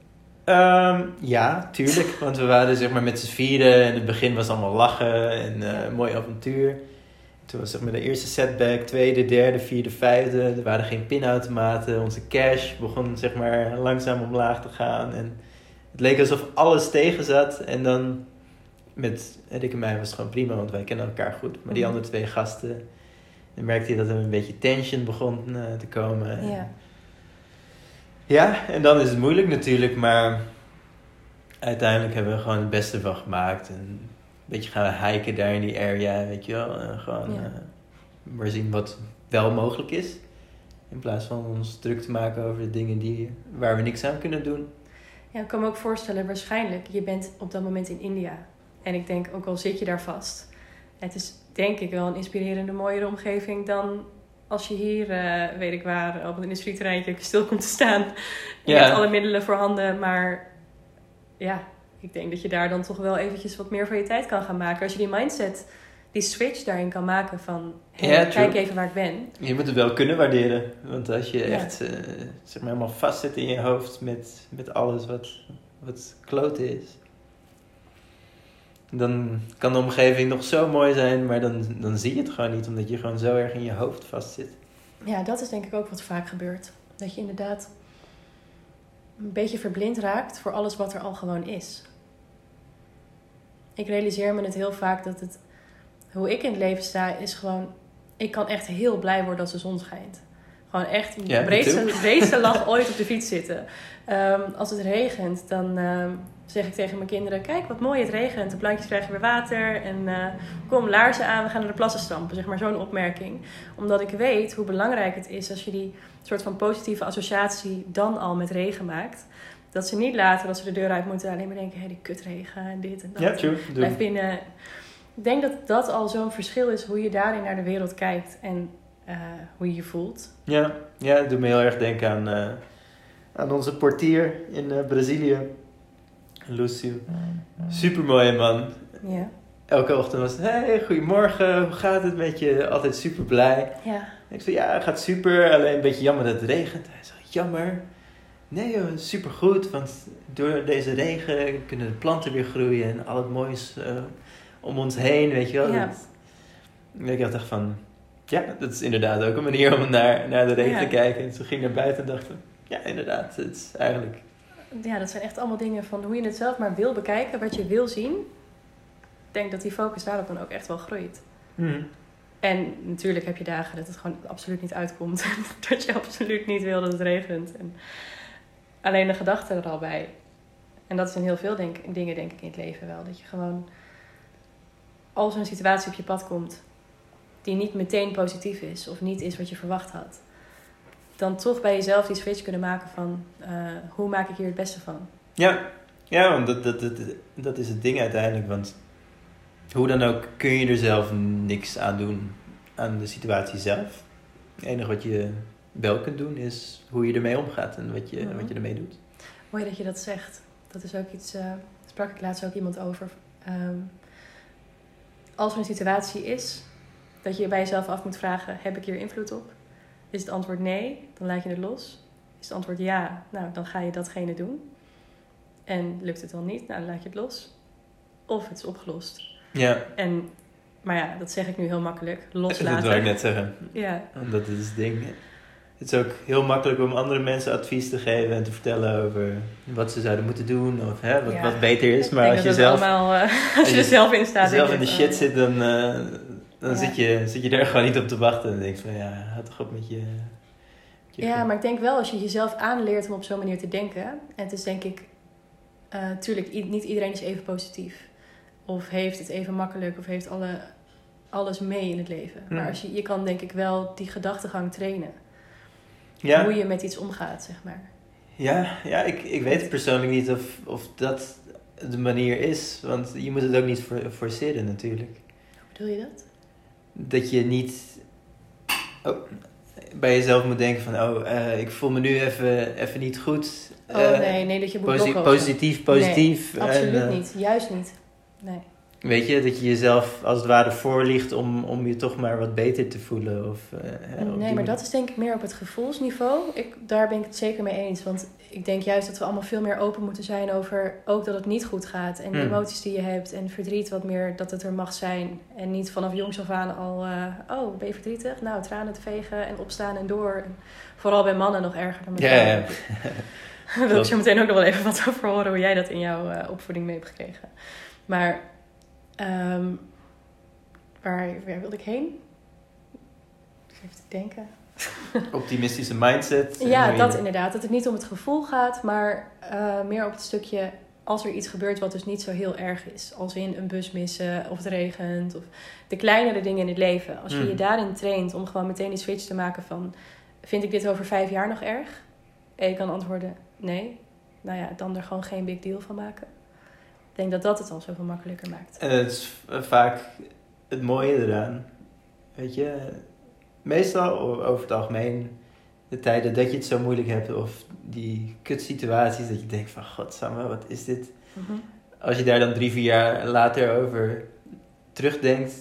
Ehm, ja, tuurlijk. Want we waren zeg maar met z'n vieren. En in het begin was allemaal lachen en eh, Ja. mooi avontuur. toen was zeg maar de eerste setback, tweede, derde, vierde, vijfde. Er waren geen pinautomaten. Onze cash begon zeg maar langzaam omlaag te gaan. En het leek alsof alles tegen zat. En dan met Rick en mij was het gewoon prima, want wij kennen elkaar goed. Maar die Mhm. andere twee gasten, dan merkte je dat er een beetje tension begon eh, te komen. Ja. Ja, en dan is het moeilijk natuurlijk, maar uiteindelijk hebben we gewoon het beste van gemaakt. En een beetje gaan hiken daar in die area, weet je wel. En gewoon eh, maar zien wat wel mogelijk is. In plaats van ons druk te maken over de dingen die, waar we niks aan kunnen doen. Ja, ik kan me ook voorstellen, waarschijnlijk, je bent op dat moment in India. En ik denk, ook al zit je daar vast, het is denk ik wel een inspirerende, mooiere omgeving dan als je hier, eh, weet ik waar, op een industrieterreintje stil komt te staan. Je hebt alle middelen voorhanden, maar ja, ik denk dat je daar dan toch wel eventjes wat meer van je tijd kan gaan maken. Als je die mindset, die switch daarin kan maken van, hey, kijk even waar ik ben. Je moet het wel kunnen waarderen. Want als je Ja. echt eh, zeg maar helemaal vast zit in je hoofd met, met alles wat, wat kloten is. Dan kan de omgeving nog zo mooi zijn, maar dan, dan zie je het gewoon niet. Omdat je gewoon zo erg in je hoofd vast zit. Ja, dat is denk ik ook wat vaak gebeurt. Dat je inderdaad een beetje verblind raakt voor alles wat er al gewoon is. Ik realiseer me het heel vaak dat het, hoe ik in het leven sta, is gewoon, ik kan echt heel blij worden als de zon schijnt. Gewoon echt Ja, de breedste, breedste [LAUGHS] lach ooit op de fiets zitten. Ehm, als het regent, dan ehm, zeg ik tegen mijn kinderen: Kijk wat mooi het regent. De plantjes krijgen weer water. En eh, kom, laarzen aan, we gaan naar de plassen stampen. Zeg maar zo'n opmerking. Omdat ik weet hoe belangrijk het is als je die soort van positieve associatie dan al met regen maakt. Dat ze niet later, als ze de deur uit moeten, alleen maar denken: hé, die kutregen en dit en dat. Ja, true. Blijf binnen. Ik denk dat dat al zo'n verschil is hoe je daarin naar de wereld kijkt en eh, hoe je je voelt. Ja, ja, het doet me heel erg denken aan, eh, aan onze portier in Brazilië. Lucio. Super mooie man. Ja. Elke ochtend was het, hey, goedemorgen, hoe gaat het met je? Altijd super blij. Ja. Ik zei, ja, het gaat super, alleen een beetje jammer dat het regent. Hij zei, jammer? Nee joh, super goed, want door deze regen kunnen de planten weer groeien en al het moois eh, om ons heen, weet je wel. Ja. Dat- En ik dacht van, ja, dat is inderdaad ook een manier om naar, naar de regen Ja. te kijken. En toen ging ik naar buiten en dacht ja, inderdaad, het is eigenlijk... ja, dat zijn echt allemaal dingen van hoe je het zelf maar wil bekijken, wat je wil zien. Ik denk dat die focus daarop dan ook echt wel groeit. hmm, En natuurlijk heb je dagen dat het gewoon absoluut niet uitkomt. [LAUGHS] dat je absoluut niet wil dat het regent. En alleen de gedachte er al bij. En dat is in heel veel denk, dingen denk ik in het leven wel. Dat je gewoon, als er een situatie op je pad komt die niet meteen positief is of niet is wat je verwacht had, dan toch bij jezelf die switch kunnen maken van eh, hoe maak ik hier het beste van. Ja, ja want dat, dat, dat, dat is het ding uiteindelijk. Want hoe dan ook kun je er zelf niks aan doen aan de situatie zelf. Het enige wat je wel kunt doen is hoe je ermee omgaat en wat je, Mhm. wat je ermee doet. Mooi dat je dat zegt. Dat is ook iets, eh sprak ik laatst ook iemand over. Ehm, als er een situatie is dat je bij jezelf af moet vragen: heb ik hier invloed op? Is het antwoord nee, dan laat je het los. Is het antwoord ja, nou dan ga je datgene doen. En lukt het dan niet, nou dan laat je het los. Of het is opgelost. Ja, En, maar ja, dat zeg ik nu heel makkelijk. [LAUGHS] dat wou ik Loslaten. net zeggen. Ja, Want dat is het ding. Het is ook heel makkelijk om andere mensen advies te geven en te vertellen over wat ze zouden moeten doen of hè, wat, Ja. wat beter is. Maar denk als je zelf, allemaal, eh, als [LAUGHS] als je er zelf in staat. zelf in de je, shit zit, dan, eh, dan Ja. zit, je, zit je daar gewoon niet op te wachten. En denk je van ja, houd toch op met je... met je Ja, maar ik denk wel als je jezelf aanleert om op zo'n manier te denken. En het is denk ik, eh tuurlijk, niet iedereen is even positief. Of heeft het even makkelijk, of heeft alle, alles mee in het leven. Hmm. Maar als je, je kan denk ik wel die gedachtegang trainen. Ja. Hoe je met iets omgaat, zeg maar. Ja, ja ik, ik weet het persoonlijk niet of, of dat de manier is. Want je moet het ook niet for- forceren natuurlijk. Hoe bedoel je dat? Dat je niet oh, bij jezelf moet denken van... Oh, eh, ik voel me nu even, even niet goed. Oh Eh, nee, nee, dat je moet posi- positief, positief. Nee, absoluut en, eh, niet. Juist niet. Nee. Weet je, dat je jezelf als het ware voorliegt om, om je toch maar wat beter te voelen. Of, eh, Nee, maar manier. dat is denk ik meer op het gevoelsniveau. Ik, daar ben ik het zeker mee eens. Want ik denk juist dat we allemaal veel meer open moeten zijn over ook dat het niet goed gaat. En de Hmm. emoties die je hebt en verdriet wat meer dat het er mag zijn. En niet vanaf jongs af aan al, eh, oh, ben je verdrietig? Nou, tranen te vegen en opstaan en door. En vooral bij mannen nog erger dan bij Ja, vrouwen. [LAUGHS] [LAUGHS] Daar wil ik zo meteen ook nog wel even wat over horen hoe jij dat in jouw eh, opvoeding mee hebt gekregen. Maar ehm, waar, waar wilde ik heen? Even te denken. [LAUGHS] Optimistische mindset. Ja, dat inderdaad. Dat het niet om het gevoel gaat, maar eh, meer op het stukje als er iets gebeurt wat dus niet zo heel erg is. Als in een bus missen of het regent of de kleinere dingen in het leven. Als je Mm. je daarin traint om gewoon meteen die switch te maken van... vind ik dit over vijf jaar nog erg? En je kan antwoorden nee. Nou ja, dan er gewoon geen big deal van maken. Ik denk dat dat het al zoveel makkelijker maakt. En het is v- vaak het mooie eraan. Weet je, meestal over het algemeen, de tijden dat je het zo moeilijk hebt of die kutsituaties dat je denkt van godsamme, wat is dit? Mhm. Als je daar dan drie, vier jaar later over terugdenkt,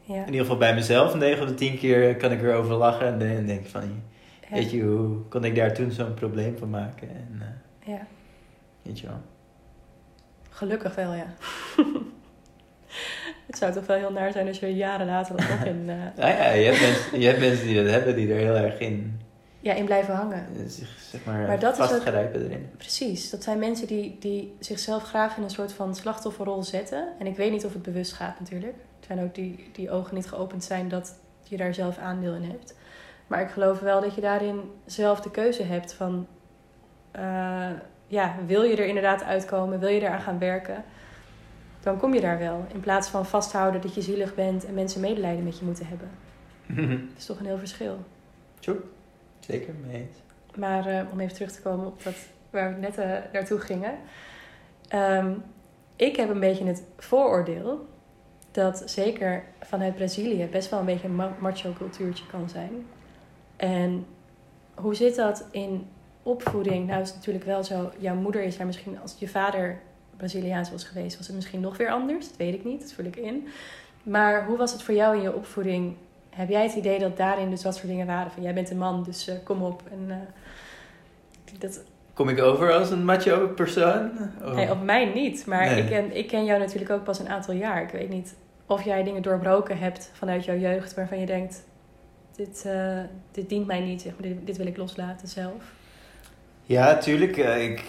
Ja. in ieder geval bij mezelf, 9 op de 10 keer kan ik erover lachen en dan denk ik van, Ja. weet je, hoe kon ik daar toen zo'n probleem van maken? En, eh, ja. weet je wel. Gelukkig wel, ja. [LAUGHS] het zou toch wel heel naar zijn als je jaren later er nog in, [LAUGHS] Nou ja, je hebt, mensen, je hebt mensen die dat hebben, die er heel erg in ja, in blijven hangen. zeg maar, Maar dat ook- vastgrijpen erin. Precies, dat zijn mensen die, die zichzelf graag in een soort van slachtofferrol zetten. En ik weet niet of het bewust gaat natuurlijk. Er zijn ook die, die ogen niet geopend zijn dat je daar zelf aandeel in hebt. Maar ik geloof wel dat je daarin zelf de keuze hebt van... eh, ja, wil je er inderdaad uitkomen? Wil je eraan gaan werken? Dan kom je daar wel. In plaats van vasthouden dat je zielig bent en mensen medelijden met je moeten hebben. [LAUGHS] Dat is toch een heel verschil. Zeker, mee eens. Maar eh, om even terug te komen op dat waar we net eh, naartoe gingen. Ehm, ik heb een beetje het vooroordeel dat zeker vanuit Brazilië best wel een beetje een ma- macho cultuurtje kan zijn. En hoe zit dat in opvoeding? Nou is het natuurlijk wel zo, jouw moeder is daar misschien, als je vader Braziliaans was geweest, was het misschien nog weer anders. Dat weet ik niet, dat vul ik in. Maar hoe was het voor jou in je opvoeding? Heb jij het idee dat daarin dus dat soort dingen waren? Van jij bent een man, dus eh, kom op. En, eh, dat, Kom ik over als een macho persoon? Oh. nee, op mij niet. Maar Nee. ik, ken, ik ken jou natuurlijk ook pas een aantal jaar. Ik weet niet of jij dingen doorbroken hebt vanuit jouw jeugd waarvan je denkt: dit, eh, dit dient mij niet, zeg maar, dit, dit wil ik loslaten zelf. Ja, tuurlijk. eh, ik,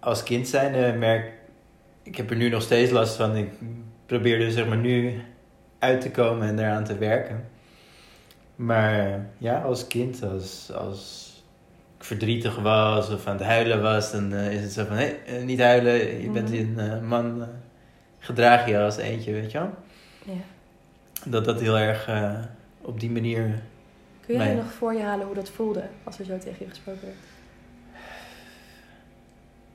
als kind zijn merk ik heb er nu nog steeds last van. Ik probeer er zeg maar nu uit te komen en daaraan te werken. Maar ja, als kind, als, als ik verdrietig was of aan het huilen was, dan eh, is het zo van: hé, eh, niet huilen, je bent Mhm. een eh, man, gedraag je als eentje, weet je wel. Ja. Dat dat heel erg op die manier Kun jij Nee. nog voor je halen hoe dat voelde als er zo tegen je gesproken werd?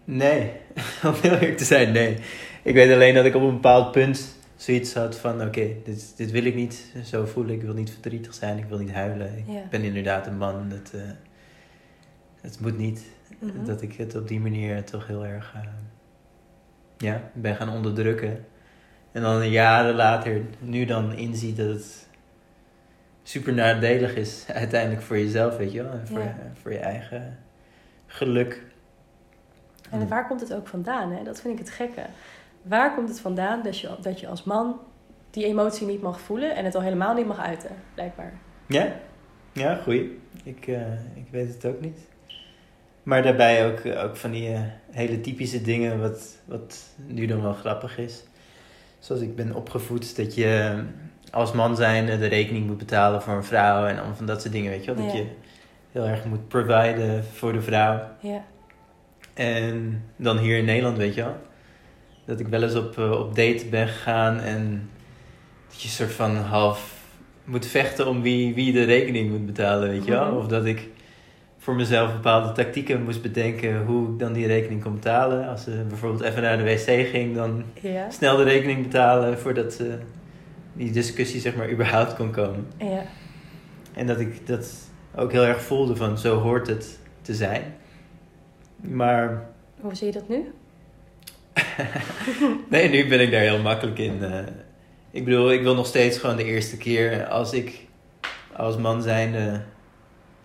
Nee, [LAUGHS] om heel eerlijk te zijn, nee. Ik weet alleen dat ik op een bepaald punt zoiets had van... Oké, dit, dit wil ik niet zo voelen. Ik wil niet verdrietig zijn. Ik wil niet huilen. Ik ben inderdaad een man. Dat, eh, het moet niet. Mhm. Dat ik het op die manier toch heel erg... eh, ja, ben gaan onderdrukken. En dan jaren later nu dan inzie dat het super nadelig is. [LAUGHS] Uiteindelijk voor jezelf, weet je wel. En voor, Ja. voor je eigen geluk. En waar komt het ook vandaan? Hè? Dat vind ik het gekke. Waar komt het vandaan dat je, dat je als man die emotie niet mag voelen en het al helemaal niet mag uiten, blijkbaar? Ja, ja, goeie. Ik, eh, ik weet het ook niet. Maar daarbij ook, ook van die eh, hele typische dingen, wat, wat nu dan wel grappig is. Zoals ik ben opgevoed, dat je als man zijn de rekening moet betalen voor een vrouw en van dat soort dingen, weet je wel. Dat Ja. je heel erg moet providen voor de vrouw. Ja, En dan hier in Nederland, weet je wel. Dat ik wel eens op, eh, op date ben gegaan en dat je soort van half moet vechten om wie, wie de rekening moet betalen, weet je wel. Mhm. Of dat ik voor mezelf bepaalde tactieken moest bedenken hoe ik dan die rekening kon betalen. Als ze bijvoorbeeld even naar de wc ging, dan ja, snel de rekening betalen voordat ze die discussie zeg maar [LAUGHS] überhaupt kon komen. ja. En dat ik dat ook heel erg voelde van zo hoort het te zijn. Maar Hoe zie je dat nu? [LAUGHS] nee, nu ben ik daar heel makkelijk in. eh. ik bedoel, ik wil nog steeds gewoon de eerste keer als ik als man zijnde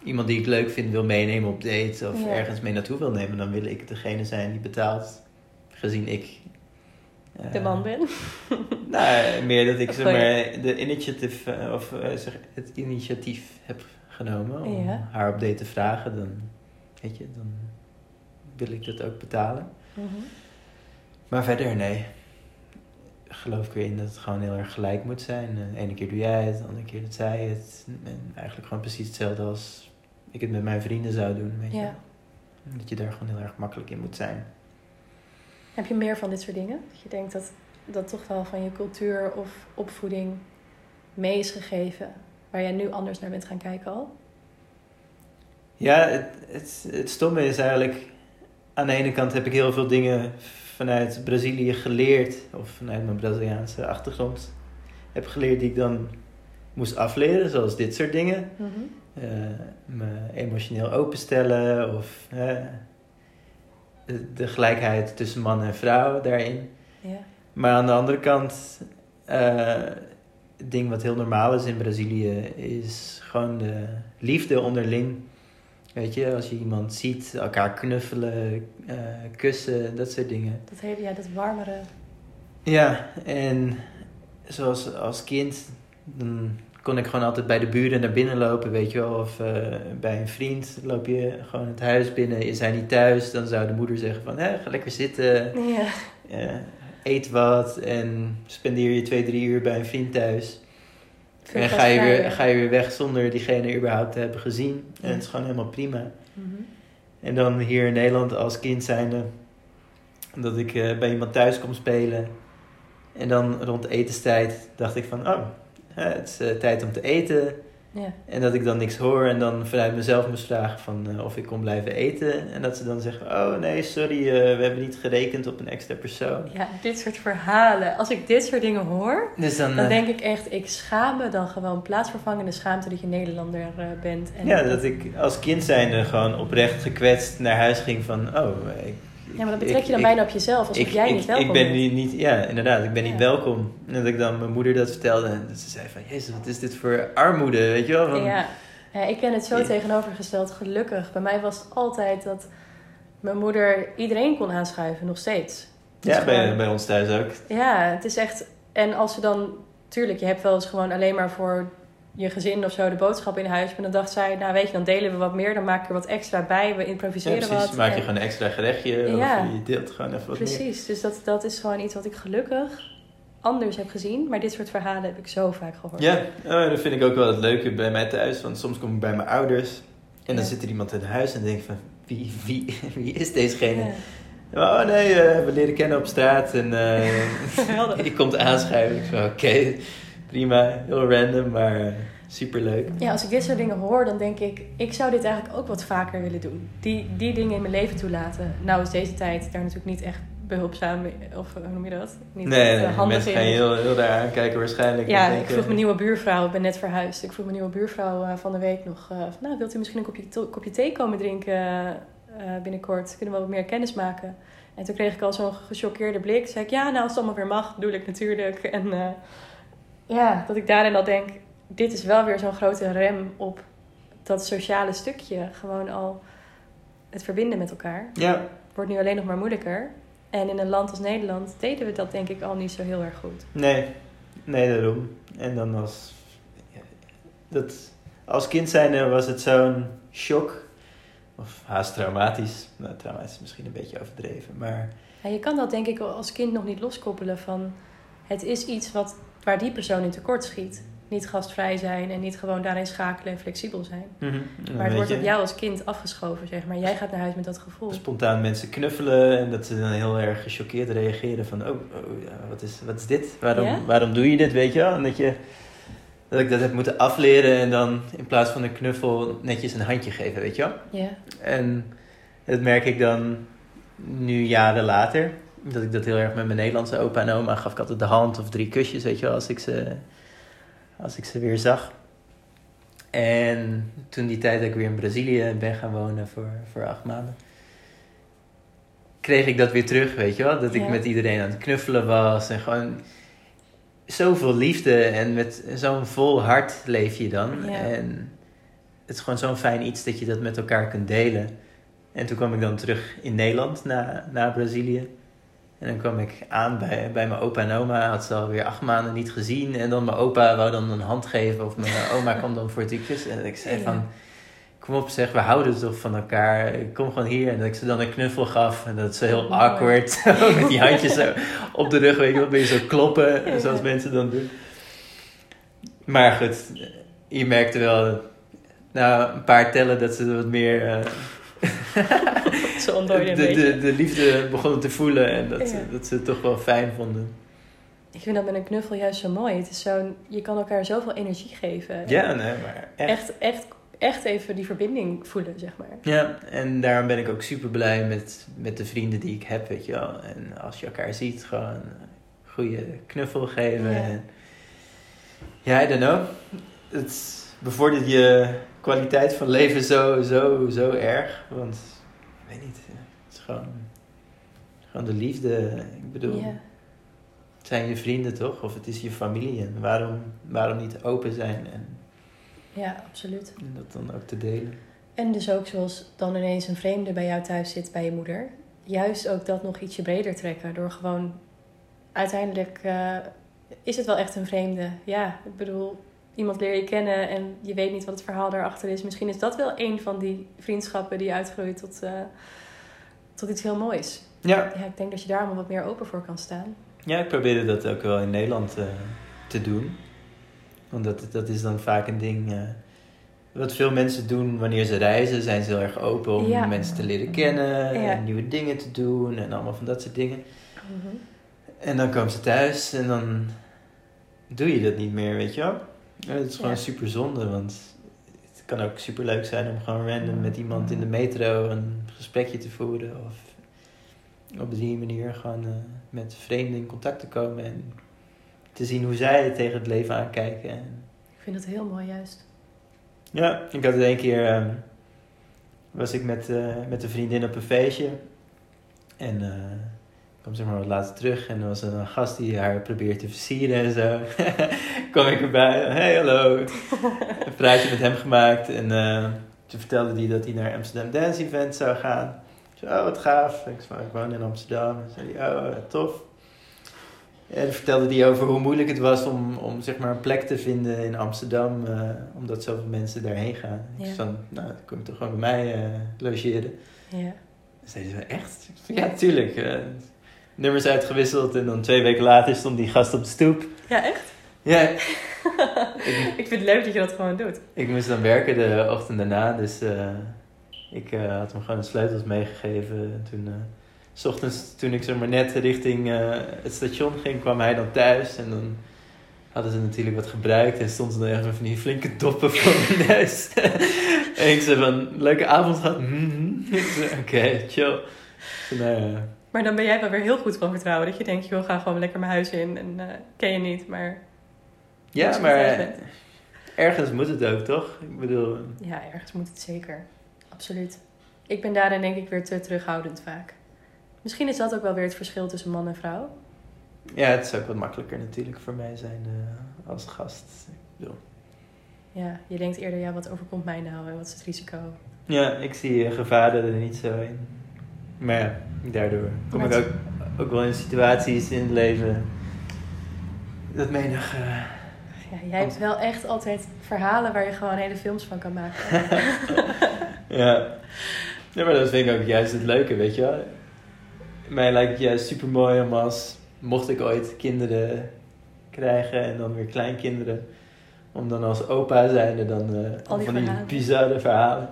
iemand die ik leuk vind wil meenemen op date of Ja. ergens mee naartoe wil nemen, dan wil ik degene zijn die betaalt, gezien ik. eh, De man ben. [LAUGHS] Nou, meer dat ik zeg maar, de initiatief, eh, of, eh, zeg, het initiatief heb genomen om Ja. haar op date te vragen, dan, weet je, dan wil ik dat ook betalen. Mhm. Maar verder, nee. Geloof ik weer in dat het gewoon heel erg gelijk moet zijn. Eh, De ene keer doe jij het, de andere keer doet zij het. En eigenlijk gewoon precies hetzelfde als ik het met mijn vrienden zou doen, weet je. Ja. Dat je daar gewoon heel erg makkelijk in moet zijn. Heb je meer van dit soort dingen? Dat je denkt dat dat toch wel van je cultuur of opvoeding mee is gegeven, waar jij nu anders naar bent gaan kijken al? Ja, het, het, het stomme is eigenlijk... Aan de ene kant heb ik heel veel dingen vanuit Brazilië geleerd. Of vanuit mijn Braziliaanse achtergrond. Heb geleerd die ik dan moest afleren. Zoals dit soort dingen. Mhm. eh, me emotioneel openstellen of de, gelijkheid tussen man en vrouw daarin. Maar aan de andere kant, eh, het ding wat heel normaal is in Brazilië is gewoon de liefde onderling. Weet je, als je iemand ziet, elkaar knuffelen, eh, kussen, dat soort dingen. Dat hele, ja, dat warmere. Ja, en zoals als kind, dan kon ik gewoon altijd bij de buren naar binnen lopen, weet je wel. Of eh, bij een vriend loop je gewoon het huis binnen, is hij niet thuis, dan zou de moeder zeggen van, hé, ga lekker zitten, Ja. eh, eet wat en spendeer je twee, drie uur bij een vriend thuis. En ga je, weer, ga je weer weg zonder diegene überhaupt te hebben gezien. En het is gewoon helemaal prima. Mhm. En dan hier in Nederland als kind zijnde, dat ik eh, bij iemand thuis kom spelen. En dan rond etenstijd dacht ik van, oh, het is eh, tijd om te eten. Ja. En dat ik dan niks hoor en dan vanuit mezelf moest vragen van eh, of ik kon blijven eten. En dat ze dan zeggen, oh nee, sorry, eh, we hebben niet gerekend op een extra persoon. ja, dit soort verhalen. Als ik dit soort dingen hoor, Dus dan, dan eh, denk ik echt, ik schaam me dan gewoon plaatsvervangende schaamte dat je Nederlander bent. En ja, dat ik als kind zijnde gewoon oprecht gekwetst naar huis ging van, oh, ik, ja, maar dat betrek je dan ik- bijna op jezelf, alsof ik, jij niet welkom ik ben niet, niet, ja, inderdaad, ik ben niet welkom. En dat ik dan mijn moeder dat vertelde en dat ze zei van, jezus, wat is dit voor armoede, weet je wel? Van, Ja. ja, ik ken het zo tegenovergesteld, gelukkig. Bij mij was het altijd dat mijn moeder iedereen kon aanschuiven, nog steeds. Is ja bij ons thuis ook. Ja, het is echt... En als ze dan... Tuurlijk, je hebt wel eens gewoon alleen maar voor je gezin of zo de boodschap in huis. Maar dan dacht zij, nou weet je, dan delen we wat meer. Dan maak ik er wat extra bij. We Ja, improviseren precies, wat. maak je En- gewoon een extra gerechtje Ja. of je deelt gewoon even wat meer. Precies, dus dat, dat is gewoon iets wat ik gelukkig anders heb gezien. Maar dit soort verhalen heb ik zo vaak gehoord. Ja, oh, dat vind ik ook wel het leuke bij mij thuis. Want soms kom ik bij mijn ouders en dan Ja. zit er iemand in huis en denk ik van, wie, wie, [LAUGHS] wie is dezegene? Ja. Oh nee, eh, we leren kennen op straat en eh [LAUGHS] Geweldig. [LAUGHS] je komt aanschuiven. Ik zo, oké, prima, heel random, maar eh, superleuk. Ja, als ik dit soort dingen hoor, dan denk ik... Ik zou dit eigenlijk ook wat vaker willen doen. Die, die dingen in mijn leven toelaten. Nou is deze tijd daar natuurlijk niet echt behulpzaam... Of hoe noem je dat? Niet Nee, echt, nee, eh, handig mensen in. gaan je heel, heel daar aankijken waarschijnlijk. Ja, ik vroeg mijn nieuwe buurvrouw, ik ben net verhuisd. Ik vroeg mijn nieuwe buurvrouw eh, van de week nog... eh, van, nou, wilt u misschien een kopje, thee komen drinken eh, eh, binnenkort? Kunnen we wat meer kennis maken? En toen kreeg ik al zo'n gechoqueerde blik. Zei ik, ja, nou, als het allemaal weer mag, doe ik natuurlijk. [LAUGHS] En eh, ja, dat ik daarin al denk... Dit is wel weer zo'n grote rem op dat sociale stukje. Gewoon al het verbinden met elkaar. Ja, Wordt nu alleen nog maar moeilijker. En in een land als Nederland deden we dat denk ik al niet zo heel erg goed. nee, nee, daarom. En dan als, dat, als kind zijnde was het zo'n shock, of haast traumatisch. Nou, traumatisch is misschien een beetje overdreven, maar Ja, je kan dat denk ik als kind nog niet loskoppelen van... Het is iets wat, waar die persoon in tekort schiet. Niet gastvrij zijn en niet gewoon daarin schakelen en flexibel zijn. Mhm. Maar het wordt op jou als kind afgeschoven, zeg maar. Jij gaat naar huis met dat gevoel. Spontaan mensen knuffelen en dat ze dan heel erg gechoqueerd reageren van... Oh, oh ja, wat, is, wat is dit? Waarom, Ja? waarom doe je dit, weet je wel? En dat, je, dat ik dat heb moeten afleren en dan in plaats van een knuffel netjes een handje geven, weet je wel? Ja, En dat merk ik dan nu jaren later. Dat ik dat heel erg met mijn Nederlandse opa en oma gaf ik altijd de hand of drie kusjes, weet je wel, als ik ze, als ik ze weer zag. En toen die tijd dat ik weer in Brazilië ben gaan wonen voor, voor acht maanden. kreeg ik dat weer terug, weet je wel. Dat ik Ja. met iedereen aan het knuffelen was. En gewoon zoveel liefde. En met zo'n vol hart leef je dan. Ja. En het is gewoon zo'n fijn iets dat je dat met elkaar kunt delen. En toen kwam ik dan terug in Nederland, na, na Brazilië. En dan kwam ik aan bij, bij mijn opa en oma. Had ze alweer acht maanden niet gezien. En dan mijn opa wou dan een hand geven. Of mijn oma [LAUGHS] kwam dan voor het kus. En ik zei Ja. van... Kom op zeg, we houden toch van elkaar. Kom gewoon hier. En dat ik ze dan een knuffel gaf. En dat is zo heel Mooi. awkward. [LAUGHS] Met die handjes zo [LAUGHS] op de rug. Weet je wel, ben je zo kloppen. Ja. Zoals mensen dan doen. Maar goed, je merkte wel... Na een paar tellen dat ze wat meer... eh, [LAUGHS] Ontdooide een de, beetje. de, de liefde begonnen te voelen. En dat, Ja. ze, dat ze het toch wel fijn vonden. Ik vind dat met een knuffel juist zo mooi. Het is zo'n, je kan elkaar zoveel energie geven. Ja, nee, maar echt. Echt, echt, echt even die verbinding voelen, zeg maar. Ja, en daarom ben ik ook super blij met, met de vrienden die ik heb, weet je wel. En als je elkaar ziet, gewoon een goede knuffel geven. Ja. En, ja, I don't know. Het bevordert je kwaliteit van leven zo, zo, zo erg. Want, ik weet niet, het is gewoon, gewoon de liefde. Ik bedoel, het zijn je vrienden toch? Of het is je familie. En waarom, waarom niet open zijn en, ja, absoluut. en dat dan ook te delen? En dus ook zoals dan ineens een vreemde bij jou thuis zit, bij je moeder. Juist ook dat nog ietsje breder trekken. Door gewoon... Uiteindelijk eh, is het wel echt een vreemde. Ja, ik bedoel... Iemand leer je kennen en je weet niet wat het verhaal daarachter is. Misschien is dat wel een van die vriendschappen die uitgroeit tot, eh, tot iets heel moois. Ja, Ja, ik denk dat je daar allemaal wat meer open voor kan staan. Ja, ik probeerde dat ook wel in Nederland eh, te doen. Want dat, dat is dan vaak een ding. eh, wat veel mensen doen wanneer ze reizen, zijn ze heel erg open om Ja. mensen te leren kennen Ja. en nieuwe dingen te doen en allemaal van dat soort dingen. En dan komen ze thuis en dan doe je dat niet meer, weet je wel. En het is gewoon Ja. super zonde, want het kan ook super leuk zijn om gewoon random met iemand in de metro een gesprekje te voeren. Of op die manier gewoon eh, met vreemden in contact te komen en te zien hoe zij tegen het leven aankijken. En Ik vind dat heel mooi juist. ja, ik had het een keer. ehm, was ik met, eh, met een vriendin op een feestje. En eh, kwam zeg maar wat later terug. En er was een gast die haar probeerde te versieren en zo. [LAUGHS] kwam ik erbij. Hey, hallo. [LAUGHS] een praatje met hem gemaakt. En eh, toen vertelde hij dat hij naar Amsterdam Dance Event zou gaan. Ik zei, oh, wat gaaf. Ik zei, ik woon in Amsterdam. En zei hij, oh, tof. En dan vertelde hij over hoe moeilijk het was om, om zeg maar een plek te vinden in Amsterdam, eh, omdat zoveel mensen daarheen gaan. Ik Ja. zei van, nou, dan kom je toch gewoon bij mij eh, logeren. Ja. Zei hij, echt? Ik zei, ja, tuurlijk. Nummers uitgewisseld en dan twee weken later stond die gast op de stoep. ja, echt? Ja, [LAUGHS] Ik vind het leuk dat je dat gewoon doet. ik moest dan werken de ochtend daarna, dus eh, ik eh, had hem gewoon de sleutels meegegeven. En toen, eh, s ochtends, toen ik zeg maar net richting het station ging, kwam hij dan thuis. En dan hadden ze natuurlijk wat gebruikt en stond ze dan echt met van die flinke doppen voor mijn [LAUGHS] neus. en ik zei van, leuke avond gehad. Mhm. Zei, Oké, chill. Nou ja. Maar dan ben jij wel weer heel goed van vertrouwen. Dat je denkt, joh, ga gewoon lekker mijn huis in. En eh, ken je niet, maar Ja, maar ergens moet het ook, toch? Ik bedoel, ja, ergens moet het zeker. Absoluut. Ik ben daarin denk ik weer te terughoudend vaak. Misschien is dat ook wel weer het verschil tussen man en vrouw. ja, het is ook wat makkelijker natuurlijk voor mij zijn eh, als gast. Ik bedoel, Ja, je denkt eerder, ja, wat overkomt mij nou en wat is het risico? Ja, ik zie eh, gevaren er niet zo in. Maar ja, daardoor kom ik ook, ook wel in situaties in het leven dat menig... eh, Ja, jij hebt wel echt altijd verhalen waar je gewoon hele films van kan maken. [LAUGHS] ja. ja, maar dat vind ik ook juist het leuke, weet je wel. Mij lijkt het juist super mooi om als, mocht ik ooit kinderen krijgen en dan weer kleinkinderen, om dan als opa zijnde dan eh, Al die van die bizarre verhalen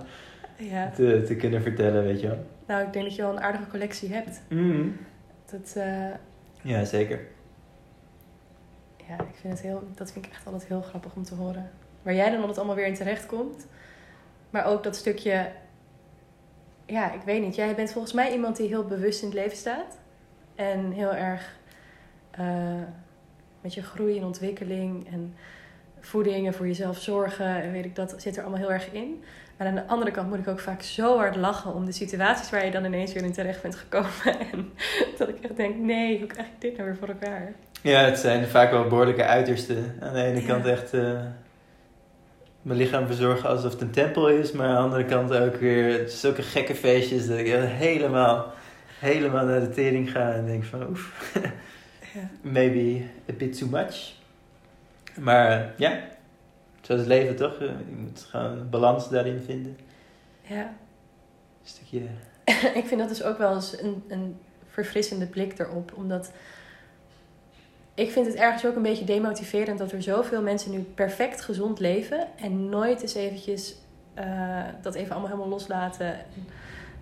ja. te, te kunnen vertellen, weet je wel. Nou, ik denk dat je wel een aardige collectie hebt. Mhm. Dat, eh, Ja, zeker. ja, ik vind het heel, dat vind ik echt altijd heel grappig om te horen. Waar jij dan altijd allemaal weer in terecht komt. Maar ook dat stukje... Ja, ik weet niet. Jij bent volgens mij iemand die heel bewust in het leven staat. En heel erg eh, met je groei en ontwikkeling en voeding en voor jezelf zorgen. En weet ik, dat zit er allemaal heel erg in. Maar aan de andere kant moet ik ook vaak zo hard lachen om de situaties waar je dan ineens weer in terecht bent gekomen. [LAUGHS] En dat ik echt denk, nee, hoe krijg ik dit nou weer voor elkaar? Ja, het zijn vaak wel behoorlijke uitersten. Aan de ene Ja. kant echt eh, mijn lichaam verzorgen alsof het een tempel is. Maar aan de andere kant ook weer zulke gekke feestjes dat ik helemaal, helemaal naar de tering ga. En denk van oef, [LAUGHS] Ja. maybe a bit too much. Maar ja, zo is het leven toch? Eh, Je moet gewoon een balans daarin vinden. ja. Een stukje... [LAUGHS] ik vind dat dus ook wel eens een, een verfrissende blik erop. Omdat ik vind het ergens ook een beetje demotiverend dat er zoveel mensen nu perfect gezond leven. En nooit eens eventjes eh, dat even allemaal helemaal loslaten.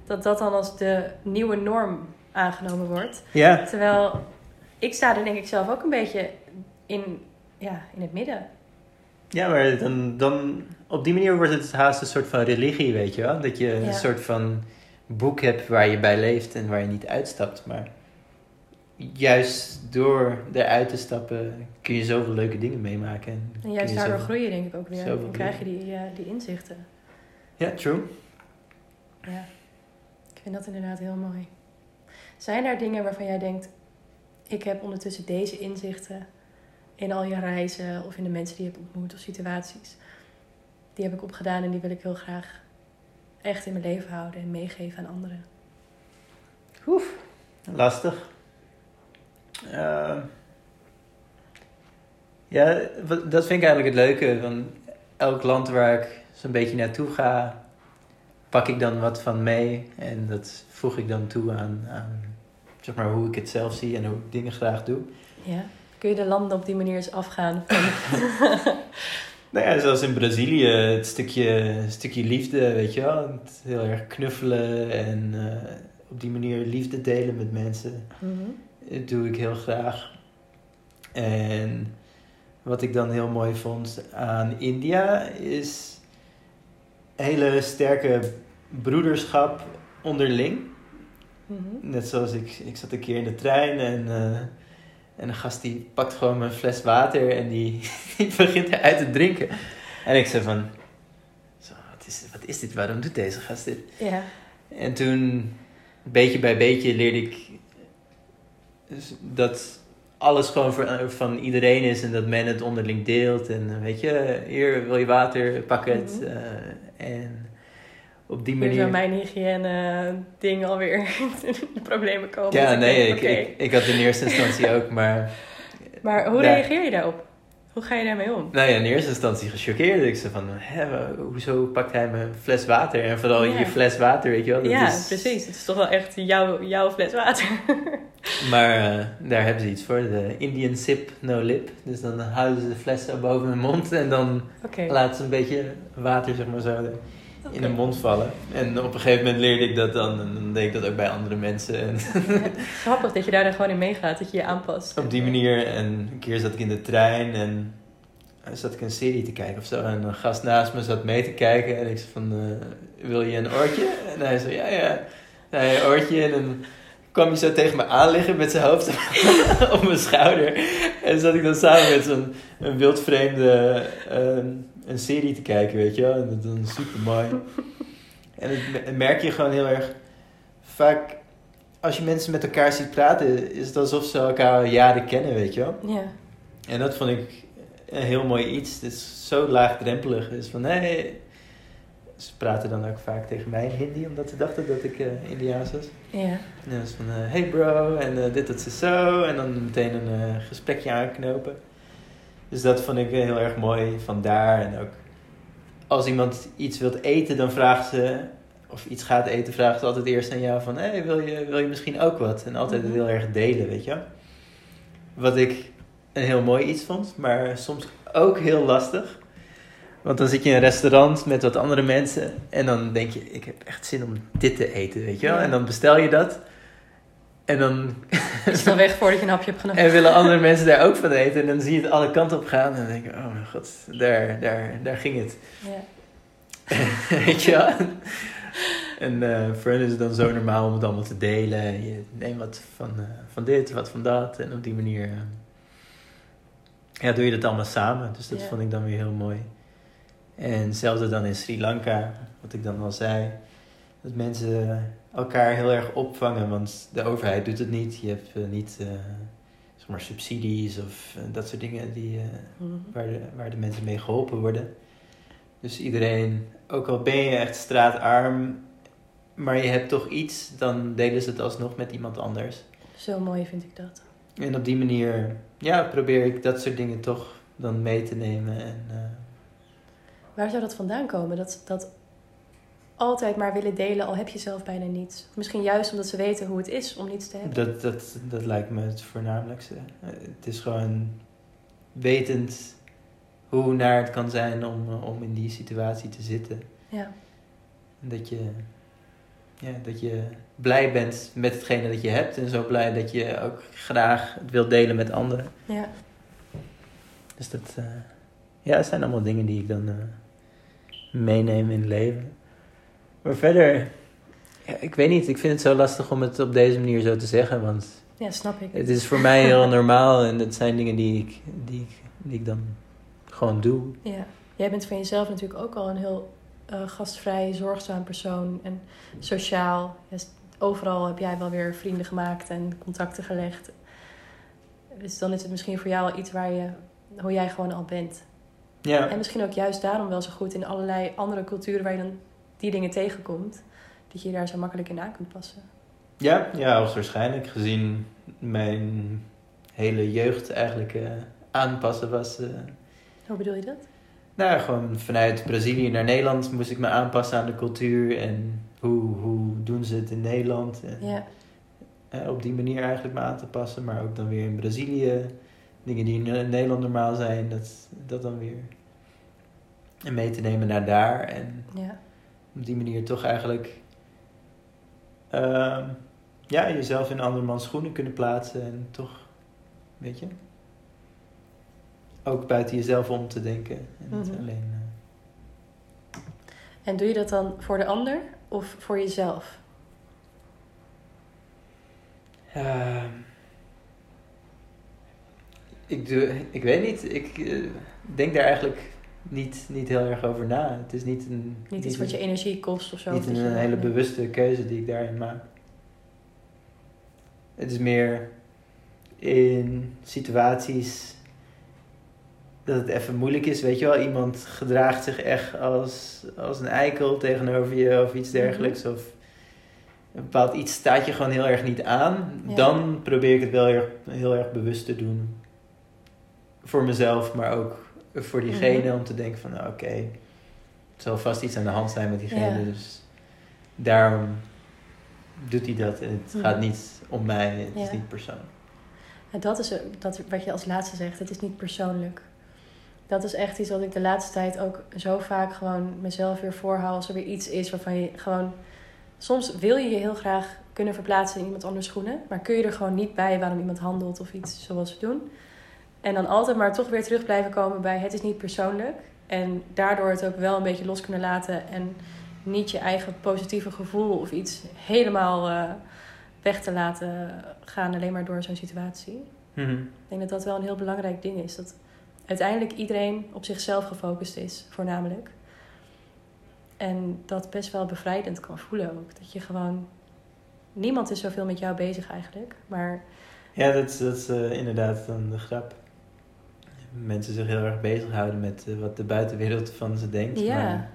Dat dat dan als de nieuwe norm aangenomen wordt. Ja, Terwijl ik sta er denk ik zelf ook een beetje in, ja, in het midden. Ja, maar dan, dan op die manier wordt het haast een soort van religie, weet je wel? Dat je Ja. een soort van boek hebt waar je bij leeft en waar je niet uitstapt. Maar juist door eruit te stappen kun je zoveel leuke dingen meemaken. En, juist daardoor zoveel- groei je denk ik ook weer. Dan krijg je die, die inzichten. Ja, true. Ja, ik vind dat inderdaad heel mooi. Zijn er dingen waarvan jij denkt, ik heb ondertussen deze inzichten in al je reizen of in de mensen die je hebt ontmoet of situaties, die heb ik opgedaan en die wil ik heel graag echt in mijn leven houden en meegeven aan anderen? Oef, lastig. Eh, ja, dat vind ik eigenlijk het leuke. Van elk land waar ik zo'n beetje naartoe ga, pak ik dan wat van mee. En dat voeg ik dan toe aan, aan zeg maar, hoe ik het zelf zie en hoe ik dingen graag doe. Ja? Kun je de landen op die manier eens afgaan? [LAUGHS] Nou ja, zoals in Brazilië, het stukje, het stukje liefde, weet je wel. Het heel erg knuffelen en eh, op die manier liefde delen met mensen. Mhm. Dat doe ik heel graag. En wat ik dan heel mooi vond aan India is hele sterke broederschap onderling. Mhm. Net zoals ik, ik zat een keer in de trein en, eh, en een gast die pakt gewoon mijn fles water en die, [LAUGHS] die begint eruit te drinken. En ik zei van, zo, wat, is, wat is dit? Waarom doet deze gast dit? Ja. En toen, beetje bij beetje, leerde ik dus dat alles gewoon voor, van iedereen is en dat men het onderling deelt. En weet je, hier wil je water, pak het. Mhm. eh, en op die Hier manier. mijn hygiëne ding alweer [LAUGHS] in de problemen komen. Dus Ja, ik nee, ik, ik, ik had in eerste instantie ook, maar. Maar hoe daar- reageer je daarop? Hoe ga je daarmee om? Nou ja, in eerste instantie gechoqueerd. Ik zei van, hè, hoezo pakt hij mijn fles water? En vooral Ja. je fles water, weet je wel. dat ja, is- precies. Het is toch wel echt jouw, jouw fles water. [LAUGHS] Maar eh, daar hebben ze iets voor, de Indian sip, no lip. Dus dan houden ze de fles boven hun mond en dan Oké. laten ze een beetje water zeg maar zo in de mond vallen. En op een gegeven moment leerde ik dat dan en dan deed ik dat ook bij andere mensen. En Grappig dat je daar dan gewoon in meegaat, dat je je aanpast. op die manier, en een keer zat ik in de trein en eh, zat ik een serie te kijken of zo. En een gast naast me zat mee te kijken en ik zei van, eh, wil je een oortje? En hij zei, ja, ja. Hij een oortje en dan kwam hij zo tegen me aanliggen met zijn hoofd [LAUGHS] op mijn schouder. En zat ik dan samen met zo'n een wildvreemde ehm, een serie te kijken, weet je wel. En dat is super mooi. [LAUGHS] En het me- merk je gewoon heel erg vaak... Als je mensen met elkaar ziet praten, is het alsof ze elkaar al jaren kennen, weet je wel. Ja. En dat vond ik een heel mooi iets. Het is zo laagdrempelig. Dus van, nee... Ze praten dan ook vaak tegen mij in Hindi, omdat ze dachten dat ik eh Indiaas was. Ja. En dan was van, eh, hey bro, en eh, dit, dat, ze zo. En dan meteen een gesprekje aanknopen. Dus dat vond ik heel erg mooi van daar. En ook als iemand iets wilt eten, dan vragen ze... Of iets gaat eten, vragen ze altijd eerst aan jou van... Hey, wil je, wil je misschien ook wat? En altijd Mhm. heel erg delen, weet je. Wat ik een heel mooi iets vond, maar soms ook heel lastig. Want dan zit je in een restaurant met wat andere mensen. En dan denk je, ik heb echt zin om dit te eten, weet je wel. Ja. En dan bestel je dat. En dan [LAUGHS] Is al weg voordat je een hapje hebt genomen? [LAUGHS] en willen andere mensen daar ook van eten. En dan zie je het alle kanten op gaan. En dan denk je, oh mijn god, daar, daar, daar ging het. Ja. [LAUGHS] weet je wel. En eh, voor hen is het dan zo normaal om het allemaal te delen. Je neemt wat van, eh, van dit, wat van dat. En op die manier eh, ja, doe je dat allemaal samen. Dus dat Ja. vond ik dan weer heel mooi. En hetzelfde dan in Sri Lanka, wat ik dan al zei. Dat mensen elkaar heel erg opvangen, want de overheid doet het niet. Je hebt eh, niet uh, zeg maar subsidies of uh, dat soort dingen die, mm. waar, de, waar de mensen mee geholpen worden. Dus iedereen, ook al ben je echt straatarm, maar je hebt toch iets, dan delen ze het alsnog met iemand anders. Zo mooi vind ik dat. En op die manier, ja, probeer ik dat soort dingen toch dan mee te nemen. En, Waar zou dat vandaan komen? Dat, dat altijd maar willen delen, al heb je zelf bijna niets. Misschien juist omdat ze weten hoe het is om niets te hebben. Dat, dat, dat lijkt me het voornamelijkste. Het is gewoon wetend hoe naar het kan zijn om, om in die situatie te zitten. Ja. Dat je, ja, dat je blij bent met hetgene dat je hebt. En zo blij dat je ook graag het wilt delen met anderen. Ja. Dus dat uh, ja, dat zijn allemaal dingen die ik dan uh, meeneem in het leven. Maar verder, ja, ik weet niet, ik vind het zo lastig om het op deze manier zo te zeggen, want ja, snap ik. het is voor mij heel normaal en het zijn dingen die ik, die ik, die ik dan gewoon doe. Ja, jij bent van jezelf natuurlijk ook al een heel uh, gastvrij, zorgzaam persoon en sociaal. Dus overal heb jij wel weer vrienden gemaakt en contacten gelegd. Dus dan is het misschien voor jou al iets waar je, hoe jij gewoon al bent. Ja. En misschien ook juist daarom wel zo goed in allerlei andere culturen waar je dan die dingen tegenkomt, dat je je daar zo makkelijk in aan kunt passen. Ja, ja, hoogstwaarschijnlijk. Gezien mijn hele jeugd eigenlijk uh, aanpassen was. Uh, Hoe bedoel je dat? Nou, gewoon vanuit Brazilië naar Nederland moest ik me aanpassen aan de cultuur en hoe, hoe doen ze het in Nederland. En, ja. uh, op die manier eigenlijk me aan te passen, maar ook dan weer in Brazilië. Dingen die in Nederland normaal zijn, dat, dat dan weer en mee te nemen naar daar. En, ja op die manier toch eigenlijk uh, ja, jezelf in andermans schoenen kunnen plaatsen en toch, weet je, ook buiten jezelf om te denken. En niet Mhm. alleen. Uh... En doe je dat dan voor de ander of voor jezelf? Uh, ik, doe, ik weet niet, ik uh, denk daar eigenlijk niet, niet heel erg over na. Het is niet een. Niet iets wat je energie kost of zo. Niet een, je- hele bewuste keuze die ik daarin maak. Het is meer in situaties dat het even moeilijk is. Weet je wel, iemand gedraagt zich echt als, als een eikel tegenover je of iets dergelijks. Of een bepaald iets staat je gewoon heel erg niet aan. Ja. Dan probeer ik het wel heel, heel erg bewust te doen. Voor mezelf, maar ook voor diegene Mhm. om te denken van nou, oké, er zal vast iets aan de hand zijn met diegene. Ja. Dus daarom doet hij dat. En het Mhm. gaat niet om mij, het is niet persoonlijk. En dat is het- dat, wat je als laatste zegt, het is niet persoonlijk. Dat is echt iets wat ik de laatste tijd ook zo vaak gewoon mezelf weer voorhoud. Als er weer iets is waarvan je gewoon... Soms wil je je heel graag kunnen verplaatsen in iemand anders schoenen. Maar kun je er gewoon niet bij waarom iemand handelt of iets zoals ze doen. En dan altijd maar toch weer terug blijven komen bij het is niet persoonlijk. En daardoor het ook wel een beetje los kunnen laten. En niet je eigen positieve gevoel of iets helemaal eh, weg te laten gaan. Alleen maar door zo'n situatie. Mhm. Ik denk dat dat wel een heel belangrijk ding is. Dat uiteindelijk iedereen op zichzelf gefocust is, voornamelijk. En dat best wel bevrijdend kan voelen ook. Dat je gewoon... Niemand is zoveel met jou bezig eigenlijk. Maar Ja, dat is, dat is eh, inderdaad dan de grap. Mensen zich heel erg bezighouden met eh, wat de buitenwereld van ze denkt. ja. Maar,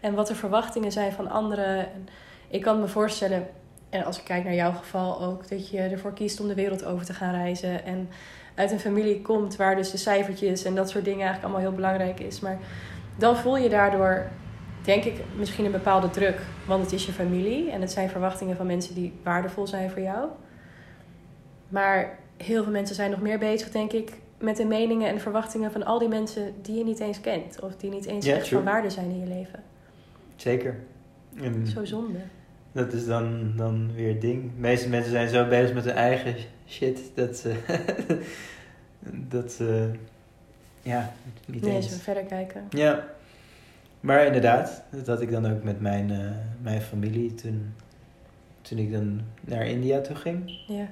En wat de verwachtingen zijn van anderen. En ik kan me voorstellen, en als ik kijk naar jouw geval ook... dat je ervoor kiest om de wereld over te gaan reizen. En uit een familie komt waar dus de cijfertjes en dat soort dingen eigenlijk allemaal heel belangrijk is. Maar dan voel je daardoor, denk ik, misschien een bepaalde druk. Want het is je familie en het zijn verwachtingen van mensen die waardevol zijn voor jou. Maar heel veel mensen zijn nog meer bezig, denk ik, met de meningen en verwachtingen van al die mensen die je niet eens kent. Of die niet eens Ja, echt van waarde zijn in je leven. Zeker. En Zo zonde. dat is dan, dan weer het ding. De meeste mensen zijn zo bezig met hun eigen shit dat ze. [LAUGHS] dat ze. Ja, niet Nee, eens. verder kijken. Ja, maar inderdaad, dat had ik dan ook met mijn, eh, mijn familie toen, toen ik dan naar India toe ging. Ja.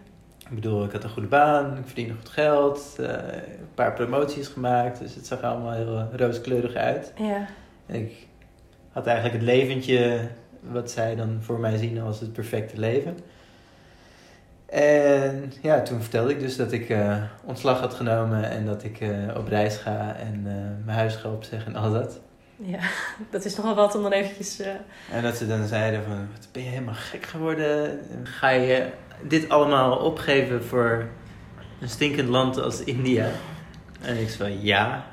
Ik bedoel, ik had een goede baan, ik verdiende goed geld, eh, een paar promoties gemaakt, dus het zag er allemaal heel eh, rooskleurig uit. Ja. Ik had eigenlijk het leventje wat zij dan voor mij zien als het perfecte leven. En ja, toen vertelde ik dus dat ik eh, ontslag had genomen en dat ik op reis ga en mijn huis ga opzeggen en al dat. Ja, [LAUGHS] dat is nogal wat om dan eventjes... En dat ze dan zeiden van, wat ben je helemaal gek geworden? Ga je dit allemaal opgeven voor een stinkend land als India? En ik zei ja.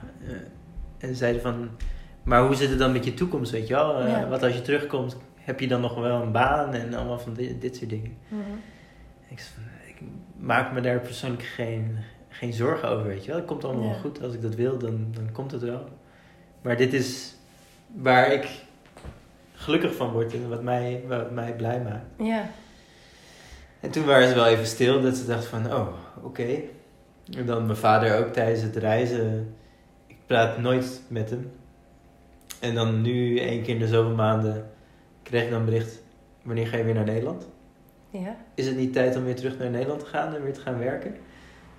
En ze zeiden van, maar hoe zit het dan met je toekomst, weet je wel? Ja. Wat als je terugkomt, heb je dan nog wel een baan en allemaal van dit, dit soort dingen. Mhm. Ik, zei van, ik maak me daar persoonlijk geen, geen zorgen over, weet je wel. Het komt allemaal Ja. wel goed. Als ik dat wil, dan, dan komt het wel. Maar dit is waar ik gelukkig van word en wat mij, wat mij blij maakt. Ja, En toen waren ze wel even stil, dat ze dachten van, oh, oké. En dan mijn vader ook tijdens het reizen. Ik praat nooit met hem. En dan nu, één keer in de zoveel maanden, kreeg ik dan een bericht. Wanneer ga je weer naar Nederland? ja. Is het niet tijd om weer terug naar Nederland te gaan en weer te gaan werken?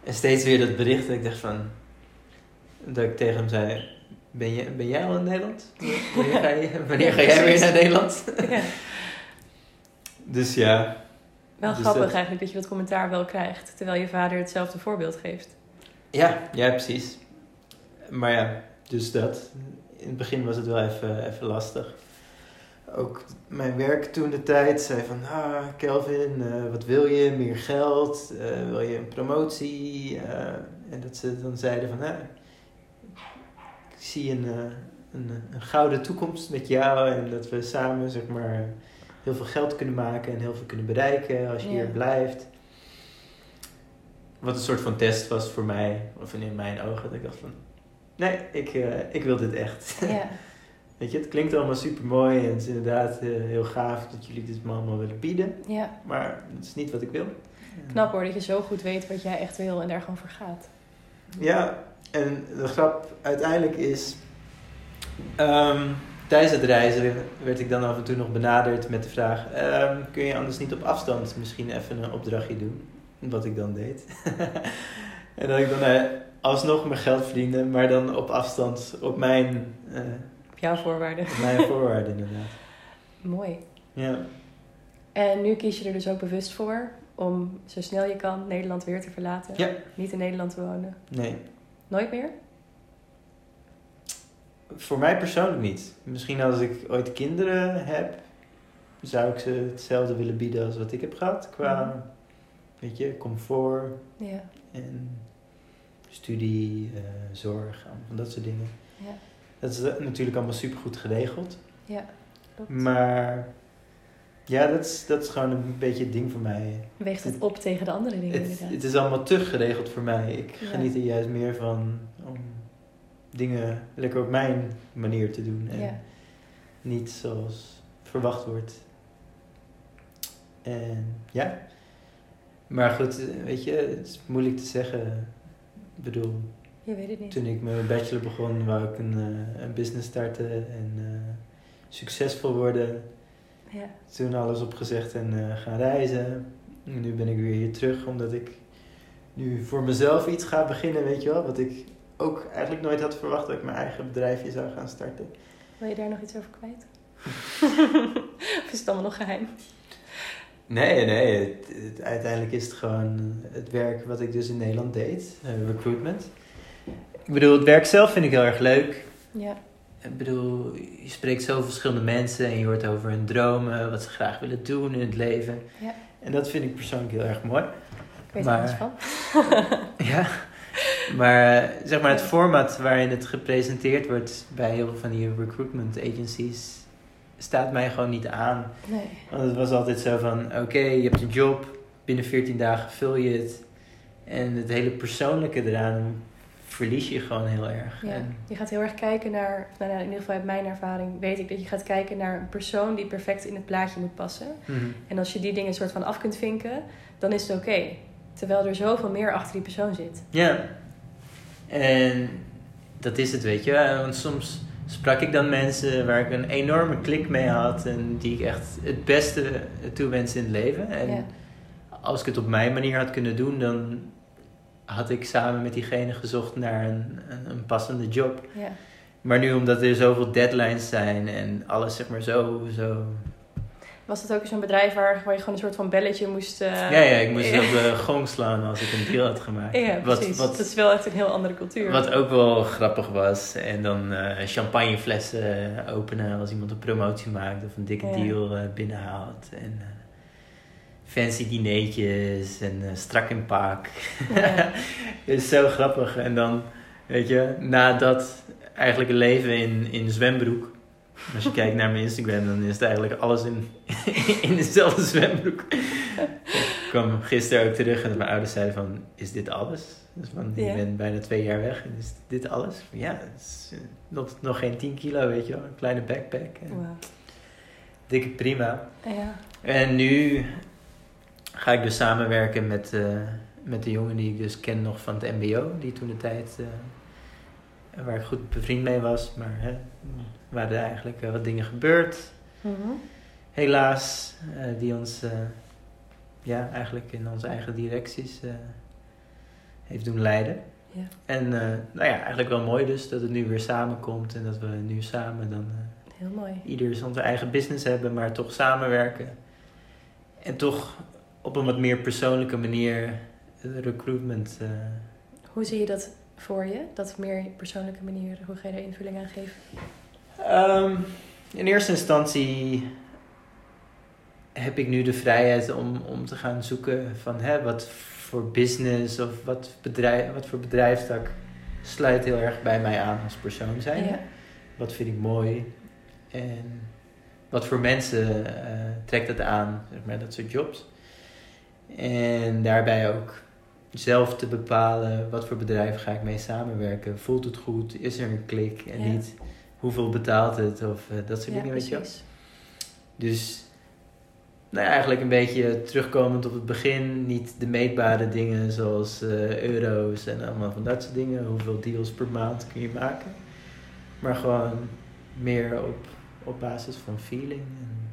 En steeds weer dat bericht. En ik dacht van... Dat ik tegen hem zei... Ben, je, ben jij al in Nederland? Wanneer ga, je, wanneer ga jij weer naar Nederland? ja. Dus ja, Wel Dus grappig dat- eigenlijk dat je dat commentaar wel krijgt, terwijl je vader hetzelfde voorbeeld geeft. Ja, ja, precies. Maar ja, dus dat. In het begin was het wel even, even lastig. Ook mijn werk toen de tijd zei van, ah, Kelvin, eh, wat wil je? Meer geld? Eh, wil je een promotie? Eh, en dat ze dan zeiden van, ah, ik zie een, een, een gouden toekomst met jou en dat we samen, zeg maar, heel veel geld kunnen maken en heel veel kunnen bereiken als je Ja. hier blijft. Wat een soort van test was voor mij, of in mijn ogen, dat ik dacht van, nee, ik, eh, ik wil dit echt. Ja, [LAUGHS] Weet je, het klinkt allemaal super mooi en het is inderdaad eh, heel gaaf dat jullie dit me allemaal willen bieden, ja. maar het is niet wat ik wil. Knap hoor, dat je zo goed weet wat jij echt wil en daar gewoon voor gaat. Ja, en de grap uiteindelijk is, ehm, tijdens het reizen werd ik dan af en toe nog benaderd met de vraag, ehm, kun je anders niet op afstand misschien even een opdrachtje doen? Wat ik dan deed. [LAUGHS] en dat ik dan eh, alsnog mijn geld verdiende, maar dan op afstand, op mijn, eh, Op jouw voorwaarden. op mijn voorwaarden inderdaad. [LAUGHS] Mooi. Ja. En nu kies je er dus ook bewust voor om zo snel je kan Nederland weer te verlaten. Ja. Niet in Nederland te wonen. Nee, Nooit meer? Voor mij persoonlijk niet. Misschien als ik ooit kinderen heb, zou ik ze hetzelfde willen bieden als wat ik heb gehad. Qua, Mhm. weet je, comfort Ja. en studie, eh, zorg, van dat soort dingen. Ja. Dat is natuurlijk allemaal super goed geregeld. Ja, klopt. Maar ja, dat is, dat is gewoon een beetje het ding voor mij. Weegt het op tegen de andere dingen Het, inderdaad. het is allemaal te geregeld voor mij. Ik Ja. geniet er juist meer van om dingen lekker op mijn manier te doen. En Ja. niet zoals verwacht wordt. En ja. Maar goed, weet je, het is moeilijk te zeggen. Ik bedoel, Je weet het niet. toen ik mijn bachelor begon, wou ik een, eh, een business starten en eh, succesvol worden. Ja. Toen alles opgezegd en eh, gaan reizen. En nu ben ik weer hier terug, omdat ik nu voor mezelf iets ga beginnen, weet je wel. Wat ik ook eigenlijk nooit had verwacht dat ik mijn eigen bedrijfje zou gaan starten. Wil je daar nog iets over kwijt? [LAUGHS] of is het allemaal nog geheim? Nee, nee. Het, het- uiteindelijk is het gewoon het werk wat ik dus in Nederland deed. eh, recruitment. Ik bedoel, het werk zelf vind ik heel erg leuk. Ja. Ik bedoel, je spreekt zoveel verschillende mensen en je hoort over hun dromen, wat ze graag willen doen in het leven. Ja. En dat vind ik persoonlijk heel erg mooi. Ik weet Maar- er niets van. [LAUGHS] Ja, [LAUGHS] maar eh, zeg maar het format waarin het gepresenteerd wordt bij heel veel van die recruitment agencies staat mij gewoon niet aan. Nee. Want het was altijd zo van, oké, je hebt een job, binnen 14 dagen vul je het. En het hele persoonlijke eraan verlies je gewoon heel erg. Ja. En, Je gaat heel erg kijken naar, nou, ja, in ieder geval uit mijn ervaring weet ik dat je gaat kijken naar een persoon die perfect in het plaatje moet passen. Mhm. En als je die dingen soort van af kunt vinken, dan is het oké. Terwijl er zoveel meer achter die persoon zit. Ja. En dat is het, weet je. Want soms sprak ik dan mensen waar ik een enorme klik mee had en die ik echt het beste toewens in het leven. En Ja. als ik het op mijn manier had kunnen doen, dan had ik samen met diegene gezocht naar een, een, een passende job. Ja. Maar nu omdat er zoveel deadlines zijn en alles zeg maar zo, zo Was het ook zo'n bedrijf waar, waar je gewoon een soort van belletje moest... eh, ja, ja, ik moest [LAUGHS] op de gong slaan als ik een deal had gemaakt. Ja, precies. wat, wat, dat is wel echt een heel andere cultuur. wat ook wel grappig was. En dan eh, champagneflessen openen als iemand een promotie maakt of een dikke Ja. deal eh, binnenhaalt. En eh, fancy dineetjes en eh, strak in pak. Ja. [LAUGHS] is zo grappig. En dan, weet je, nadat eigenlijk een leven in, in zwembroek. Als je kijkt naar mijn Instagram, dan is het eigenlijk alles in, [LAUGHS] in dezelfde zwembroek. Ik kwam gisteren ook terug en mijn ouders zeiden van, is dit alles? Dus van, je Ja. bent bijna twee jaar weg en is dit alles? Ja, het is eh, nog, nog geen 10 kilo, weet je wel. Een kleine backpack. En. Dikke prima. Ja. En nu ga ik dus samenwerken met, eh, met de jongen die ik dus ken nog van het mbo. Die toen de tijd, eh, waar ik goed bevriend mee was. Maar hè, waren er eigenlijk eh, wat dingen gebeurd. Mhm. Helaas, eh, die ons eh, ja, eigenlijk in onze eigen directies heeft doen leiden. Ja. En nou ja, eigenlijk wel mooi dus dat het nu weer samenkomt. En dat we nu samen dan... Heel mooi. ieder zijn eigen business hebben, maar toch samenwerken. En toch op een wat meer persoonlijke manier recruitment. Hoe zie je dat voor je? Dat meer persoonlijke manier, hoe ga je daar invulling aan geven? Ehm, in eerste instantie heb ik nu de vrijheid om, om te gaan zoeken van hè, wat voor business of wat, bedrijf, wat voor bedrijfstak sluit heel erg bij mij aan als persoon zijn. Ja. Wat vind ik mooi? En wat voor mensen eh, trekt het aan, zeg maar, dat soort jobs. En daarbij ook zelf te bepalen wat voor bedrijf ga ik mee samenwerken. Voelt het goed? Is er een klik? En Ja. niet hoeveel betaalt het of eh, dat soort Ja, dingen, weet je. Dus nou ja, eigenlijk een beetje terugkomend op het begin. Niet de meetbare dingen zoals eh, euro's en allemaal van dat soort dingen. Hoeveel deals per maand kun je maken. Maar gewoon meer op, op basis van feeling. En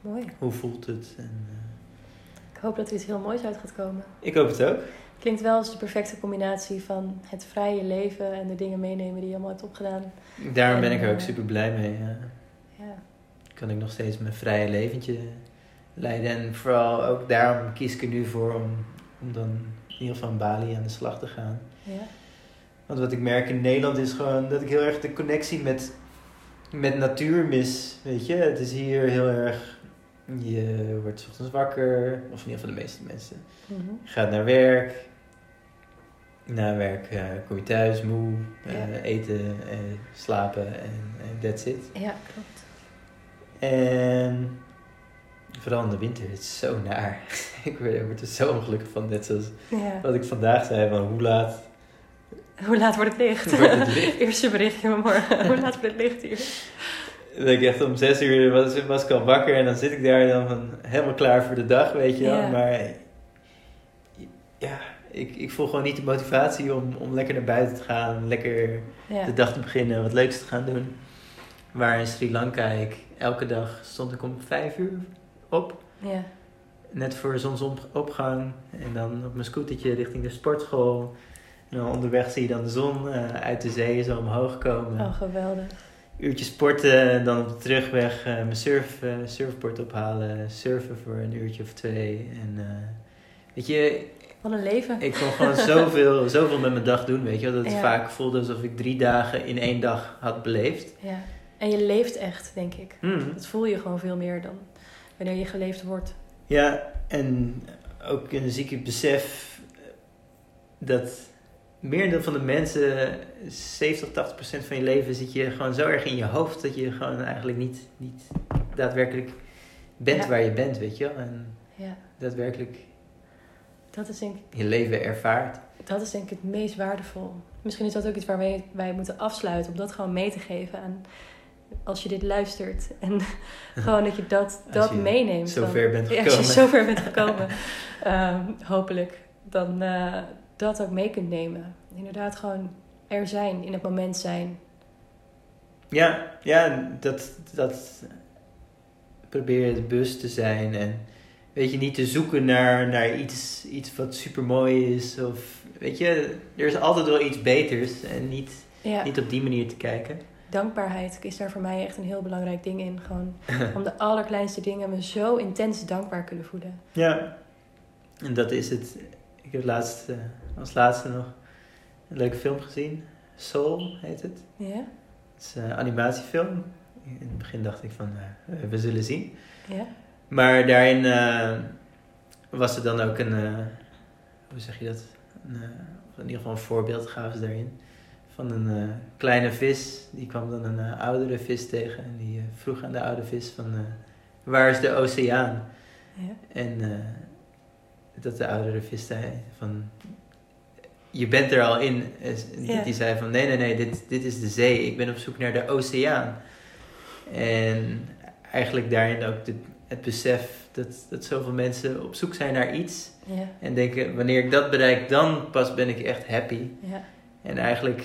Mooi. hoe voelt het? En, eh, Ik hoop dat er iets heel moois uit gaat komen. ik hoop het ook. Klinkt wel als de perfecte combinatie van het vrije leven en de dingen meenemen die je allemaal hebt opgedaan. Daarom ben En, ik er ook eh, super blij mee. ja. Ja. kan ik nog steeds mijn vrije leventje leiden. En vooral ook daarom kies ik er nu voor om, om dan in ieder geval in Bali aan de slag te gaan. Ja. Want wat ik merk in Nederland is gewoon dat ik heel erg de connectie met, met natuur mis. Weet je, het is hier heel erg. Je wordt ochtends wakker, of in ieder geval de meeste mensen. Je gaat naar werk. Na werk eh, kom je thuis, moe, eh, Ja. eten, eh, slapen en that's it. ja, klopt. En vooral in de winter, het is zo naar. [LAUGHS] ik word er zo ongelukkig van, net zoals Ja. wat ik vandaag zei, van hoe laat Hoe laat wordt het licht? wordt het licht. [LAUGHS] Eerste berichtje vanmorgen. [LAUGHS] Hoe laat wordt het licht hier? Dat ik echt om zes uur was, was ik al wakker en dan zit ik daar dan van helemaal klaar voor de dag, weet je wel. Ja. Maar ja, ik, ik voel gewoon niet de motivatie om, om lekker naar buiten te gaan, lekker Ja. de dag te beginnen, wat leuks te gaan doen. Waar in Sri Lanka ik elke dag stond ik om vijf uur op. ja. net voor zonsopgang. En dan op mijn scootertje richting de sportschool. En dan onderweg zie je dan de zon eh, uit de zee zo omhoog komen. Oh, geweldig. Uurtje sporten, en dan op de terugweg eh, mijn surf, eh, surfboard ophalen. Surfen voor een uurtje of twee. En weet je, Wat een leven. ik kon gewoon zoveel, [LAUGHS] zoveel met mijn dag doen, weet je wel. Dat het Ja. vaak voelde alsof ik drie dagen in één dag had beleefd. Ja. En je leeft echt, denk ik. Hmm. Dat voel je gewoon veel meer dan wanneer je geleefd wordt. Ja, en ook een zieke besef dat meer dan van de mensen, 70, 80 procent van je leven zit je gewoon zo erg in je hoofd dat je gewoon eigenlijk niet, niet daadwerkelijk bent Ja. waar je bent, weet je wel. En Ja. daadwerkelijk Dat is denk ik je leven ervaart. Dat is denk ik het meest waardevol. Misschien is dat ook iets waar wij, moeten afsluiten. Om dat gewoon mee te geven aan als je dit luistert. En [LAUGHS] gewoon dat je dat, Als dat je meeneemt. Zo dan- ver bent Ja, gekomen. als je zover bent [LAUGHS] gekomen, ehm, hopelijk, dan eh, dat ook mee kunt nemen. Inderdaad, gewoon er zijn, in het moment zijn. Ja, ja dat, dat probeer je bewust te zijn en weet je, niet te zoeken naar, naar iets, iets wat super mooi is. Of weet je, er is altijd wel iets beters en niet, Ja, niet op die manier te kijken. dankbaarheid is daar voor mij echt een heel belangrijk ding in. Gewoon [LAUGHS] om de allerkleinste dingen me zo intens dankbaar kunnen voelen. Ja, en dat is het. Ik heb laatst, uh, als laatste nog een leuke film gezien. Soul heet het. Ja? Het is een animatiefilm. In het begin dacht ik van, uh, we zullen zien. Ja? Maar daarin uh, was er dan ook een, hoe zeg je dat? Een, in ieder geval een voorbeeld gaven ze daarin van een kleine vis. Die kwam dan een oudere vis tegen. En die vroeg aan de oude vis van... waar is de oceaan? Ja. En dat de oudere vis zei van... Je bent er al in. Die zei van... Nee, nee, nee. Dit, dit is de zee. Ik ben op zoek naar de oceaan. En eigenlijk daarin ook de, het besef... Dat, dat zoveel mensen op zoek zijn naar iets. Ja. En denken... Wanneer ik dat bereik... Dan pas ben ik echt happy. Ja. En eigenlijk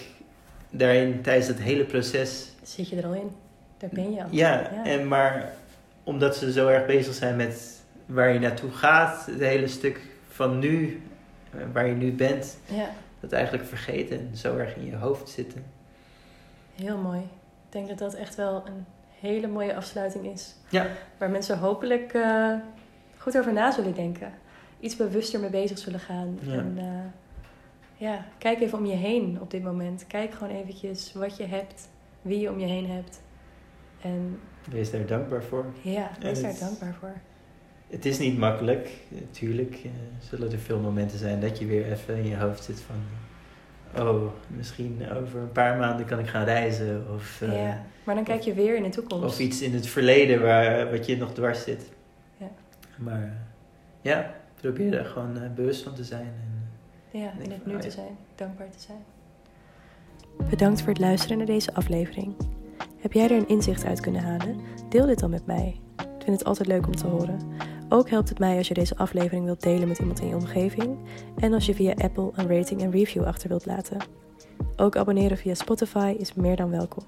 daarin tijdens het hele proces. Zit je er al in? Daar ben je al. Ja, Ja. En maar omdat ze zo erg bezig zijn met waar je naartoe gaat, het hele stuk van nu, eh, waar je nu bent, Ja, dat eigenlijk vergeten en zo erg in je hoofd zitten. heel mooi. Ik denk dat dat echt wel een hele mooie afsluiting is. Ja. Waar mensen hopelijk eh, goed over na zullen denken. Iets bewuster mee bezig zullen gaan. Ja. En eh, ja, kijk even om je heen op dit moment. Kijk gewoon eventjes wat je hebt, wie je om je heen hebt. En Wees daar dankbaar voor. ja, wees daar dankbaar voor. Het is niet makkelijk, natuurlijk. eh, zullen er veel momenten zijn dat je weer even in je hoofd zit van... Oh, misschien over een paar maanden kan ik gaan reizen. Of, eh, ja, maar dan kijk je weer in de toekomst. Of iets in het verleden waar, wat je nog dwars zit. Ja. Maar eh, ja, probeer er gewoon eh, bewust van te zijn. En, Ja, in het van, nu oh te zijn, dankbaar te zijn. Bedankt voor het luisteren naar deze aflevering. Heb jij er een inzicht uit kunnen halen? Deel dit dan met mij. Ik vind het altijd leuk om te horen. Ook helpt het mij als je deze aflevering wilt delen met iemand in je omgeving en als je via Apple een rating en review achter wilt laten. Ook abonneren via Spotify is meer dan welkom.